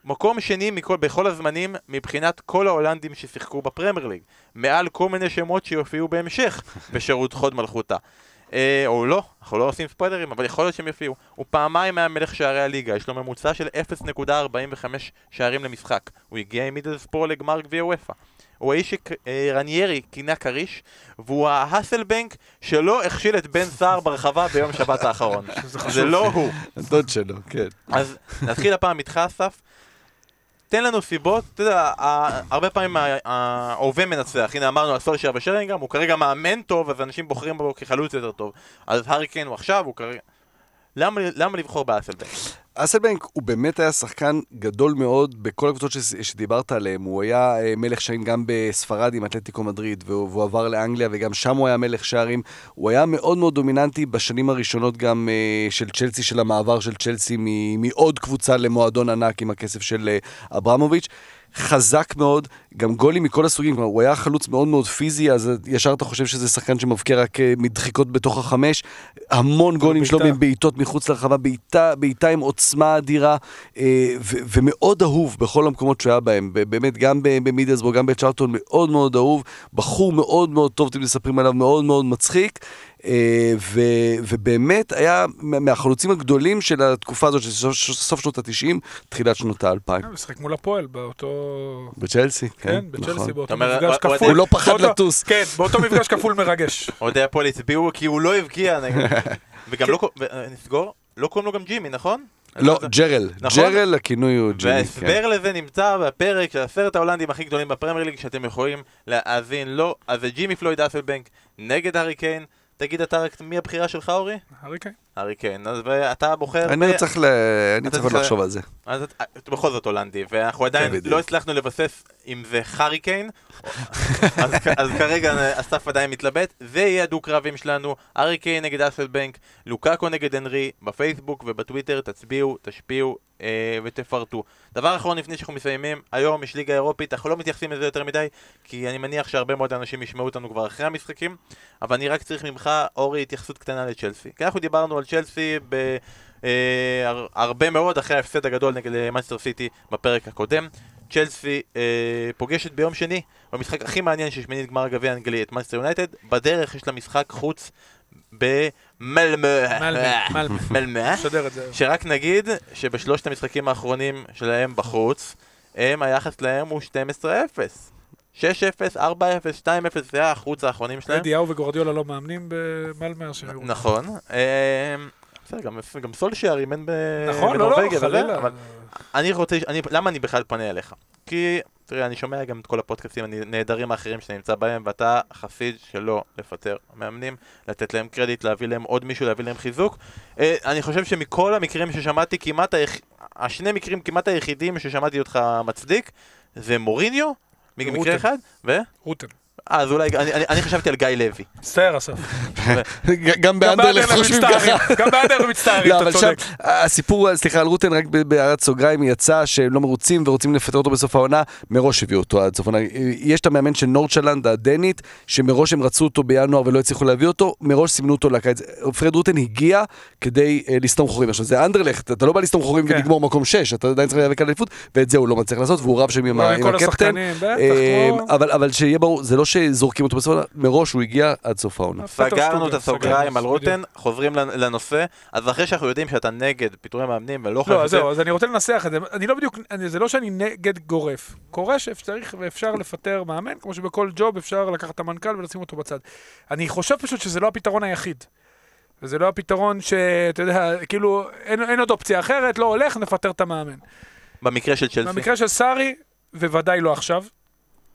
מקום שני מכל, בכל הזמנים מבחינת כל ההולנדים ששיחקו בפרמייר ליג, מעל כל מיני שמות שיופיעו בהמשך <laughs> בשירות חוד מלכותה. אה, או לא, אנחנו לא עושים ספוילרים, אבל יכול להיות שהם יופיעו. הוא פעמיים היה מלך שערי הליגה, יש לו ממוצע של 0.45 שערים למשחק. הוא הגיע עם מידלספור לגמר גביע וופא. הוא האיש שרניירי כינה כריש, והוא ההאסלבנק שלא הכשיל את בן סער ברחבה ביום שבת האחרון. <laughs> זה לא הוא. הדוד שלו, כן. אז נתחיל הפעם איתך אסף. תן לנו סיבות, אתה יודע, הרבה פעמים ההווה מנצח, הנה אמרנו על סולשייר ושרינגהם, הוא כרגע מאמן טוב, אז אנשים בוחרים בו כחלוץ יותר טוב. אז הארי קיין הוא עכשיו, הוא כרגע... למה, לבחור באסלבנק? אסלבנק הוא באמת היה שחקן גדול מאוד בכל הקבוצות שדיברת עליהן. הוא היה אה, מלך שערים גם בספרד עם אתלטיקו מדריד, והוא, עבר לאנגליה וגם שם הוא היה מלך שערים. הוא היה מאוד מאוד דומיננטי בשנים הראשונות גם אה, של צ'לסי, של המעבר של צ'לסי מעוד קבוצה למועדון ענק עם הכסף של אה, אברמוביץ'. חזק מאוד, גם גולים מכל הסוגים, כלומר, הוא היה חלוץ מאוד מאוד פיזי, אז ישר אתה חושב שזה שחקן שמבקיע רק אה, מדחיקות בתוך החמש. המון גולים שלו בעיטה. בעיטות מחוץ לרחבה, בעיטה, בעיטה עם עוצמה אדירה, אה, ו- ומאוד אהוב בכל המקומות שהוא היה בהם. באמת, גם ב- במידלסבורג, גם בצ'ארטון, מאוד מאוד אהוב. בחור מאוד מאוד טוב, אתם מספרים עליו, מאוד מאוד מצחיק. אה, ו- ובאמת היה מה- מהחלוצים הגדולים של התקופה הזאת, של סוף, סוף שנות ה-90, תחילת שנות ה-2000. הוא משחק מול הפועל באותו... בצ'לסי, כן, כן, בצ'לסי, נכון. באותו אומר, מפגש כפול. הוא לא פחד באותו- לטוס. כן, באותו מפגש כפול מרגש. <laughs> אוהדי הפועל הצביעו כי הוא לא הבקיע נגד... <laughs> וגם לא... אה, נסגור? לא קוראים לו גם ג'ימי, נכון? לא, ג'רל. נכון? ג'רל, הכינוי הוא ג'ימי. כן. וההסבר לזה נמצא בפרק של עשרת ההולנדים הכי גדולים בפרמייר ליג שאתם יכולים להאזין לו. אז זה ג'ימי פלויד אסלבנק נגד הארי קיין. תגיד אתה רק מי הבחירה שלך אורי? הארי קיין. הארי קיין. אז ואתה בוחר... ב- אני צריך ל- אני אתה צריך עוד לחשוב על זה. אז את- את בכל זאת הולנדי, ואנחנו עדיין כן. לא הצלחנו לבסס אם זה חריקיין, <laughs> אז, כ- אז כרגע אסף עדיין מתלבט, זה יהיה הדו-קרבים שלנו, אריקיין נגד אסלבנק, לוקאקו נגד הנרי, בפייסבוק ובטוויטר, תצביעו, תשפיעו אה, ותפרטו. דבר אחרון לפני שאנחנו מסיימים, היום יש ליגה אירופית, אנחנו לא מתייחסים לזה יותר מדי, כי אני מניח שהרבה מאוד אנשים ישמעו אותנו כבר אחרי המשחקים, אבל אני רק צריך ממך, אורי, התייחסות קטנה לצ'לסי. כי אנחנו דיברנו על צ'לסי ב... אה, הר- הרבה מאוד אחרי ההפסד הגדול נגד מנסטר סיטי בפרק הקודם. צ'לסי אה, פוגשת ביום שני, במשחק הכי מעניין של שמינית גמר הגביע האנגלי, את מנסטר יונייטד. בדרך יש לה משחק חוץ במלמה. <laughs> שרק נגיד שבשלושת המשחקים האחרונים שלהם בחוץ, הם, היחס להם הוא 12-0. 6-0, 4-0, 2-0, זה החוץ האחרונים שלהם. אדיהו וגורדיולה לא מאמנים במלמר שהיו. נכון. אה, בסדר, גם- גם סולשייר אימן ב- נכון, לא, לא, בנורבגיה חלילה. אבל אני רוצה, אני, למה אני בכלל פונה אליך? כי, תראה, אני שומע גם את כל הפודקאסטים הנהדרים האחרים שאתה נמצא בהם, ואתה חסיד שלא לפטר מאמנים, לתת להם קרדיט, להביא להם עוד מישהו, להביא להם חיזוק. אה, אני חושב שמכל המקרים ששמעתי, כמעט היח... השני מקרים כמעט היחידים ששמעתי אותך מצדיק, זה מוריניו. מקרה אחד, ו... רוטן. אז אולי, אני- אני אני חשבתי על גיא לוי. <laughs> מצטער אסף. גם באנדרלך חושבים ככה. גם באנדרלך מצטערים, לא, אתה צודק. הסיפור, סליחה, על רוטן, רק בהערת סוגריים, יצא שהם לא מרוצים ורוצים לפטר אותו בסוף העונה, מראש הביאו אותו עד סוף העונה. יש את המאמן של נורדשלנד הדנית, שמראש הם רצו אותו בינואר ולא הצליחו להביא אותו, מראש סימנו אותו לקיץ. פרד רוטן הגיע כדי אה, לסתום חורים. עכשיו, זה אנדרלכט, אתה לא בא לסתום חורים כן. ולגמור מקום 6, אתה עדיין צריך להיאבק על אליפות, ואת זה הוא מצליח לעשות, והוא רב שם עם ה- עם כל הקפטן. השחקנים, בטח, כמו- אבל אבל שיהיה ברור, זה לא שזורקים אותו בסוף מראש הוא הגיע עד סוף העונה. סגרנו את הסוגריים על רוטן, חוזרים לנ- לנושא, אז אחרי שאנחנו יודעים שאתה נגד פיטורי מאמנים ולא חושב לא, זהו, אז אני רוצה לנסח את זה. אני לא בדיוק, אני- זה לא שאני נגד גורף. קורה שצריך ואפשר לפטר מאמן, כמו שבכל ג'וב אפשר לקחת את המנכ"ל ולשים אותו בצד. אני חושב פשוט שזה לא הפתרון היחיד. וזה לא הפתרון שאתה יודע, כאילו, אין, אין עוד אופציה אחרת, לא הולך, נפטר את המאמן. במקרה של צ'לסי. במקרה של סארי, וודאי לא עכשיו,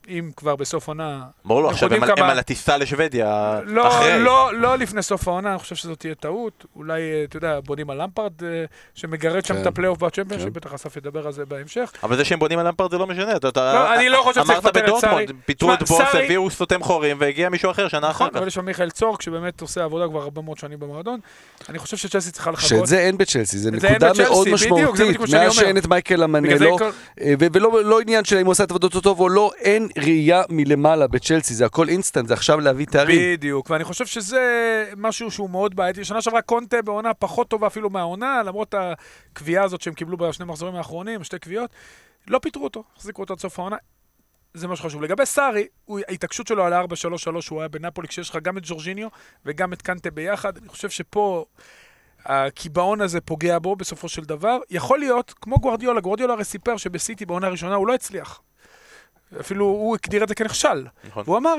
אם כבר בסוף עונה... ברור לו, אנחנו עכשיו הם על- הם כמה- על הטיסה לשוודיה לא, אחרי. לא, לא לפני סוף העונה, אני חושב שזאת תהיה טעות. אולי, אה, אתה יודע, בונים על למפרד, אה, שמגרד שם כן. את הפלייאוף בצ'מפיונשיפ, כן. בטח אסף ידבר על זה בהמשך. אבל זה שהם בונים על למפרד זה לא משנה. אתה- אתה- לא, אני לא חושב שצריך אמרת לפטר את בדורטמונד, סארי. פיטרו את בוס, סארי- הביאו סותם חורים והגיע מישהו אחר שנה אחר נכון, כך. אבל יש שם מיכאל צורק, שבאמת עושה עבודה כבר הרבה מאוד שנים במועדון. אני חושב שצ'לסי צריכה לחכות. שאת זה אין בצ'לסי, זה נקודה מאוד משמעותית. מאז. שאין את מייקל כל- אה, ולא לא עניין של אם הוא עשה את עבודתו טוב או לא, אין ראייה מלמעלה בצ'לסי, זה הכל אינסטנט, זה עכשיו להביא תארים. בדיוק, ואני חושב שזה משהו שהוא מאוד בעייתי. שנה שעברה קונטה בעונה פחות טובה אפילו מהעונה, למרות הקביעה הזאת שהם קיבלו בשני מחזורים האחרונים, שתי קביעות. לא פיטרו אותו, החזיקו אותו עד סוף העונה. זה מה שחשוב. לגבי סארי, ההתעקשות שלו על ה-4-3-3, הוא היה בנפולי, כשיש לך גם את ג'ורג'יניו וגם את קנטה ביחד. אני חושב שפה הקיבעון הזה פוגע בו בסופו של דבר. יכול להיות, כמו גוורדיולה, גוורדיולה הרי סיפר שבסיטי בעונה הראשונה הוא לא הצליח. אפילו הוא הגדיר את זה כנכשל. נכון. והוא אמר,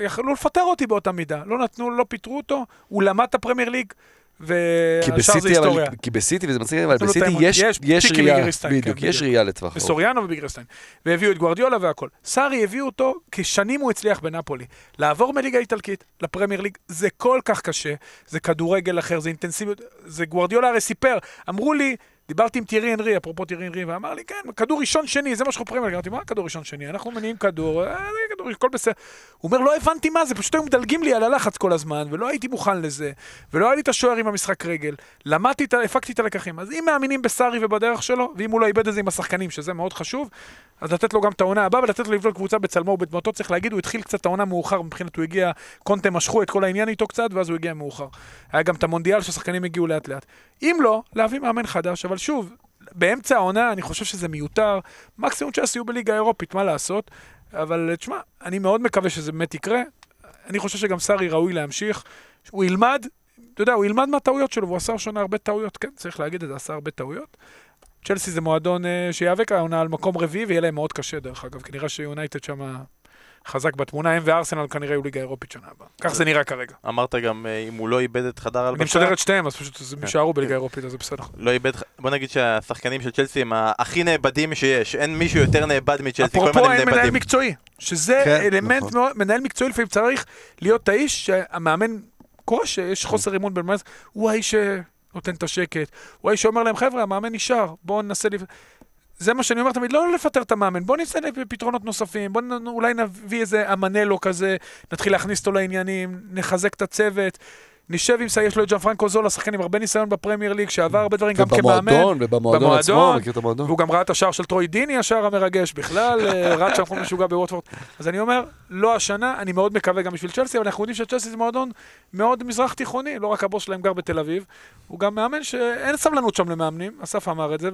יכלו לפטר אותי באותה מידה. לא נתנו, לא פיטרו אותו, הוא למד את הפרמייר ליג, כי והשאר זה בסיטי, אבל, היסטוריה. כי בסיטי, וזה מצחיק, אבל בסיטי. יש, יש יש ראייה, וגיריסטיין, בדיוק, כן, יש. ראייה לטווח ארוך. וסוריאנו ובגרסטיין. והביאו את גוורדיולה והכל. סארי הביאו אותו, כשנים הוא הצליח בנפולי. לעבור מליגה איטלקית לפרמייר ליג, זה כל כך קשה, זה כדורגל אחר, זה אינטנסיביות, זה גוורדיולה הרי סיפר, אמרו לי, דיברתי עם טירי אנרי, אפרופו טירי אנרי, ואמר לי, כן, כדור ראשון שני, זה מה שאנחנו ליג. אמרתי, מה כדור ראשון שני? אנחנו מניעים כדור, אה, זה כדור, הכל בסדר. הוא אומר, לא הבנתי מה זה, פשוט היו מדלגים לי על הלחץ כל הזמן, ולא הייתי מוכן לזה, ולא היה לי את השוער עם המשחק רגל, למדתי, הפקתי את הלקחים. אז אם מאמינים בסארי ובדרך שלו, ואם הוא לא איבד את זה עם השחקנים, שזה מאוד חשוב, אז לתת לו גם את העונה הבאה, ולתת לו לבנות קבוצה בצלמו ובדמותו, צריך להגיד, הוא התחיל קצת העונה מאוחר, מבחינת הוא הגיע, קונטה משכו את כל העניין איתו קצת, ואז הוא הגיע מאוחר. היה גם את המונדיאל שהשחקנים הגיעו לאט לאט. אם לא, להביא מאמן חדש, אבל שוב, באמצע העונה אני חושב שזה מיותר, מקסימום צ'לסי יהיו בליגה האירופית, מה לעשות? אבל תשמע, אני מאוד מקווה שזה באמת יקרה. אני חושב שגם סארי ראוי להמשיך. הוא ילמד, אתה יודע, הוא ילמד מהטעויות שלו, והוא עשה השנה הרבה טעויות, כן, צריך להגיד את זה, עשה הרבה טעויות. צ'לסי זה מועדון uh, שיאבק העונה על מקום רביעי, ויהיה להם מאוד קשה דרך אגב, כי נראה שיונייטד שם חזק בתמונה, הם וארסנל כנראה יהיו ליגה אירופית שנה הבאה. כך זה נראה כרגע. אמרת גם אה, אם הוא לא איבד את חדר אני ההלבשה, משדר את שתיהם, אז פשוט כן. הם יישארו בליגה אירופית, אז זה בסדר. לא איבד, בוא נגיד שהשחקנים של צ'לסי הם הכי נאבדים שיש, אין מישהו יותר נאבד מצ'לסי, כל אפרופו הזמן הם אין מנהל. מקצועי, שזה כן, אלמנט נכון. מאוד, מנהל מקצועי לפעמים צריך להיות האיש שהמאמן, קורה שיש חוסר אמון בין הוא האיש שנותן את השקט, הוא האיש שאומר להם, חבר'ה, המאמן נשאר, בואו ננסה... זה מה שאני אומר תמיד, לא לפטר את המאמן, בואו ננסה לפתרונות נוספים, בואו נ... אולי נביא איזה אמנלו כזה, נתחיל להכניס אותו לעניינים, נחזק את הצוות. נשב עם סי, יש לו את ג'אן פרנקו זולה, שחקן עם הרבה ניסיון בפרמייר ליג, שעבר הרבה דברים גם כמאמן. ובמועדון, ובמועדון עצמו, מכיר את המועדון. והוא גם ראה את השער של טרוי דיני, השער המרגש בכלל, אה, <laughs> רץ שם כמו משוגע בווטפורד. אז אני אומר, לא השנה, אני מאוד מקווה גם בשביל צ'לסי, אבל אנחנו יודעים שצ'לסי זה מועדון מאוד מזרח תיכוני, לא רק הבוס שלהם גר בתל אביב, הוא גם מאמן שאין סבלנות שם למאמנים, אסף אמר את זה,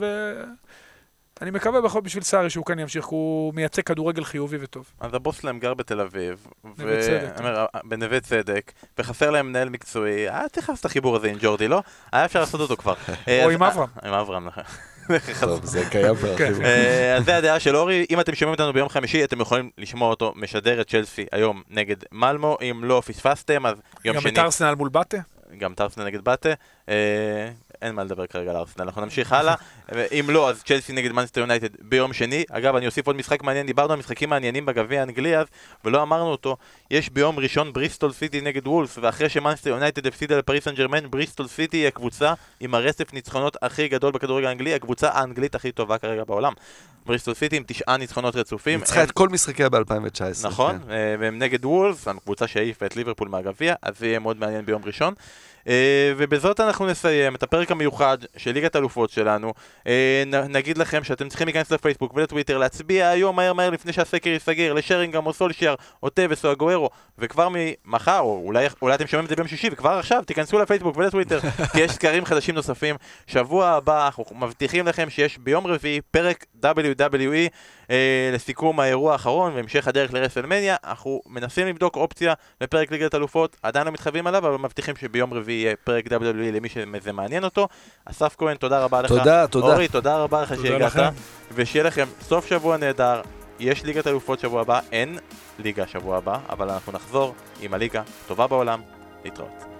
ואני מקווה בכל בשביל סארי שהוא כאן ימשיך, הוא מייצג כדורגל חיובי וטוב. אז הבוס שלהם גר בתל אביב. ו- אומר, בנווה צדק, וחסר להם מנהל מקצועי, היה צריך לעשות את החיבור הזה עם ג'ורדי, לא? היה אפשר לעשות אותו כבר. <laughs> אה, או עם אברהם. עם אברהם, נכון. <laughs> טוב, זה קיים כבר. כן. אה, אז זה הדעה של אורי, אם אתם שומעים אותנו ביום חמישי, אתם יכולים לשמוע אותו משדר את צ'לסי היום נגד מלמו, אם לא פספסתם, אז יום גם שני, את ארסנל מול באטה. גם ארסנל נגד באטה. אין מה לדבר כרגע על ארסנל, אנחנו נמשיך הלאה, אם לא, אז צ'לסי נגד מנצ'סטר יונייטד ביום שני. אגב, אני אוסיף עוד משחק מעניין, דיברנו על משחקים מעניינים בגביע האנגלי אז, ולא אמרנו אותו, יש ביום ראשון בריסטול סיטי נגד וולבס, ואחרי שמנצ'סטר יונייטד הפסידה לפריס סן ג'רמן, בריסטול סיטי היא הקבוצה עם הרצף ניצחונות הכי גדול בכדורגל האנגלי, הקבוצה האנגלית הכי טובה כרגע בעולם. בריסטול סיטי עם תשעה ניצחונות רצופים. ניצחה הם- את כל משחקיה ב-2019. נכון, אה, והם נגד וולס, הקבוצה שהעיפה את ליברפול מהגביע, אז זה יהיה מאוד מעניין ביום ראשון. אה, ובזאת אנחנו נסיים את הפרק המיוחד של ליגת אלופות שלנו. אה, נגיד לכם שאתם צריכים להיכנס לפייסבוק ולטוויטר, להצביע היום מהר מהר לפני שהסקר ייסגר, לשרינגהם או סולשיאר או טבס או הגוארו, וכבר ממחר, או אולי, אולי אתם שומעים את זה ביום שישי, וכבר עכשיו תיכנסו לפייסבוק ולטוויטר, <laughs> כי יש סקרים חדשים נוספים. שבוע הבא אנחנו מבטיחים לכם שיש ביום רביעי פרק WWE אה, לסיכום האירוע האחרון והמשך הדרך לרסלמניה. אנחנו מנסים לבדוק אופציה לפרק ליגת אלופות, עדיין לא מתחייבים עליו, אבל מבטיחים שביום רביעי יהיה פרק WWE למי שזה מעניין אותו. אסף כהן, תודה רבה לך. תודה, תודה. אורי, תודה רבה לך שהגעת. ושיהיה לכם סוף שבוע נהדר. יש ליגת אלופות שבוע הבא, אין ליגה שבוע הבא, אבל אנחנו נחזור עם הליגה הטובה בעולם. להתראות.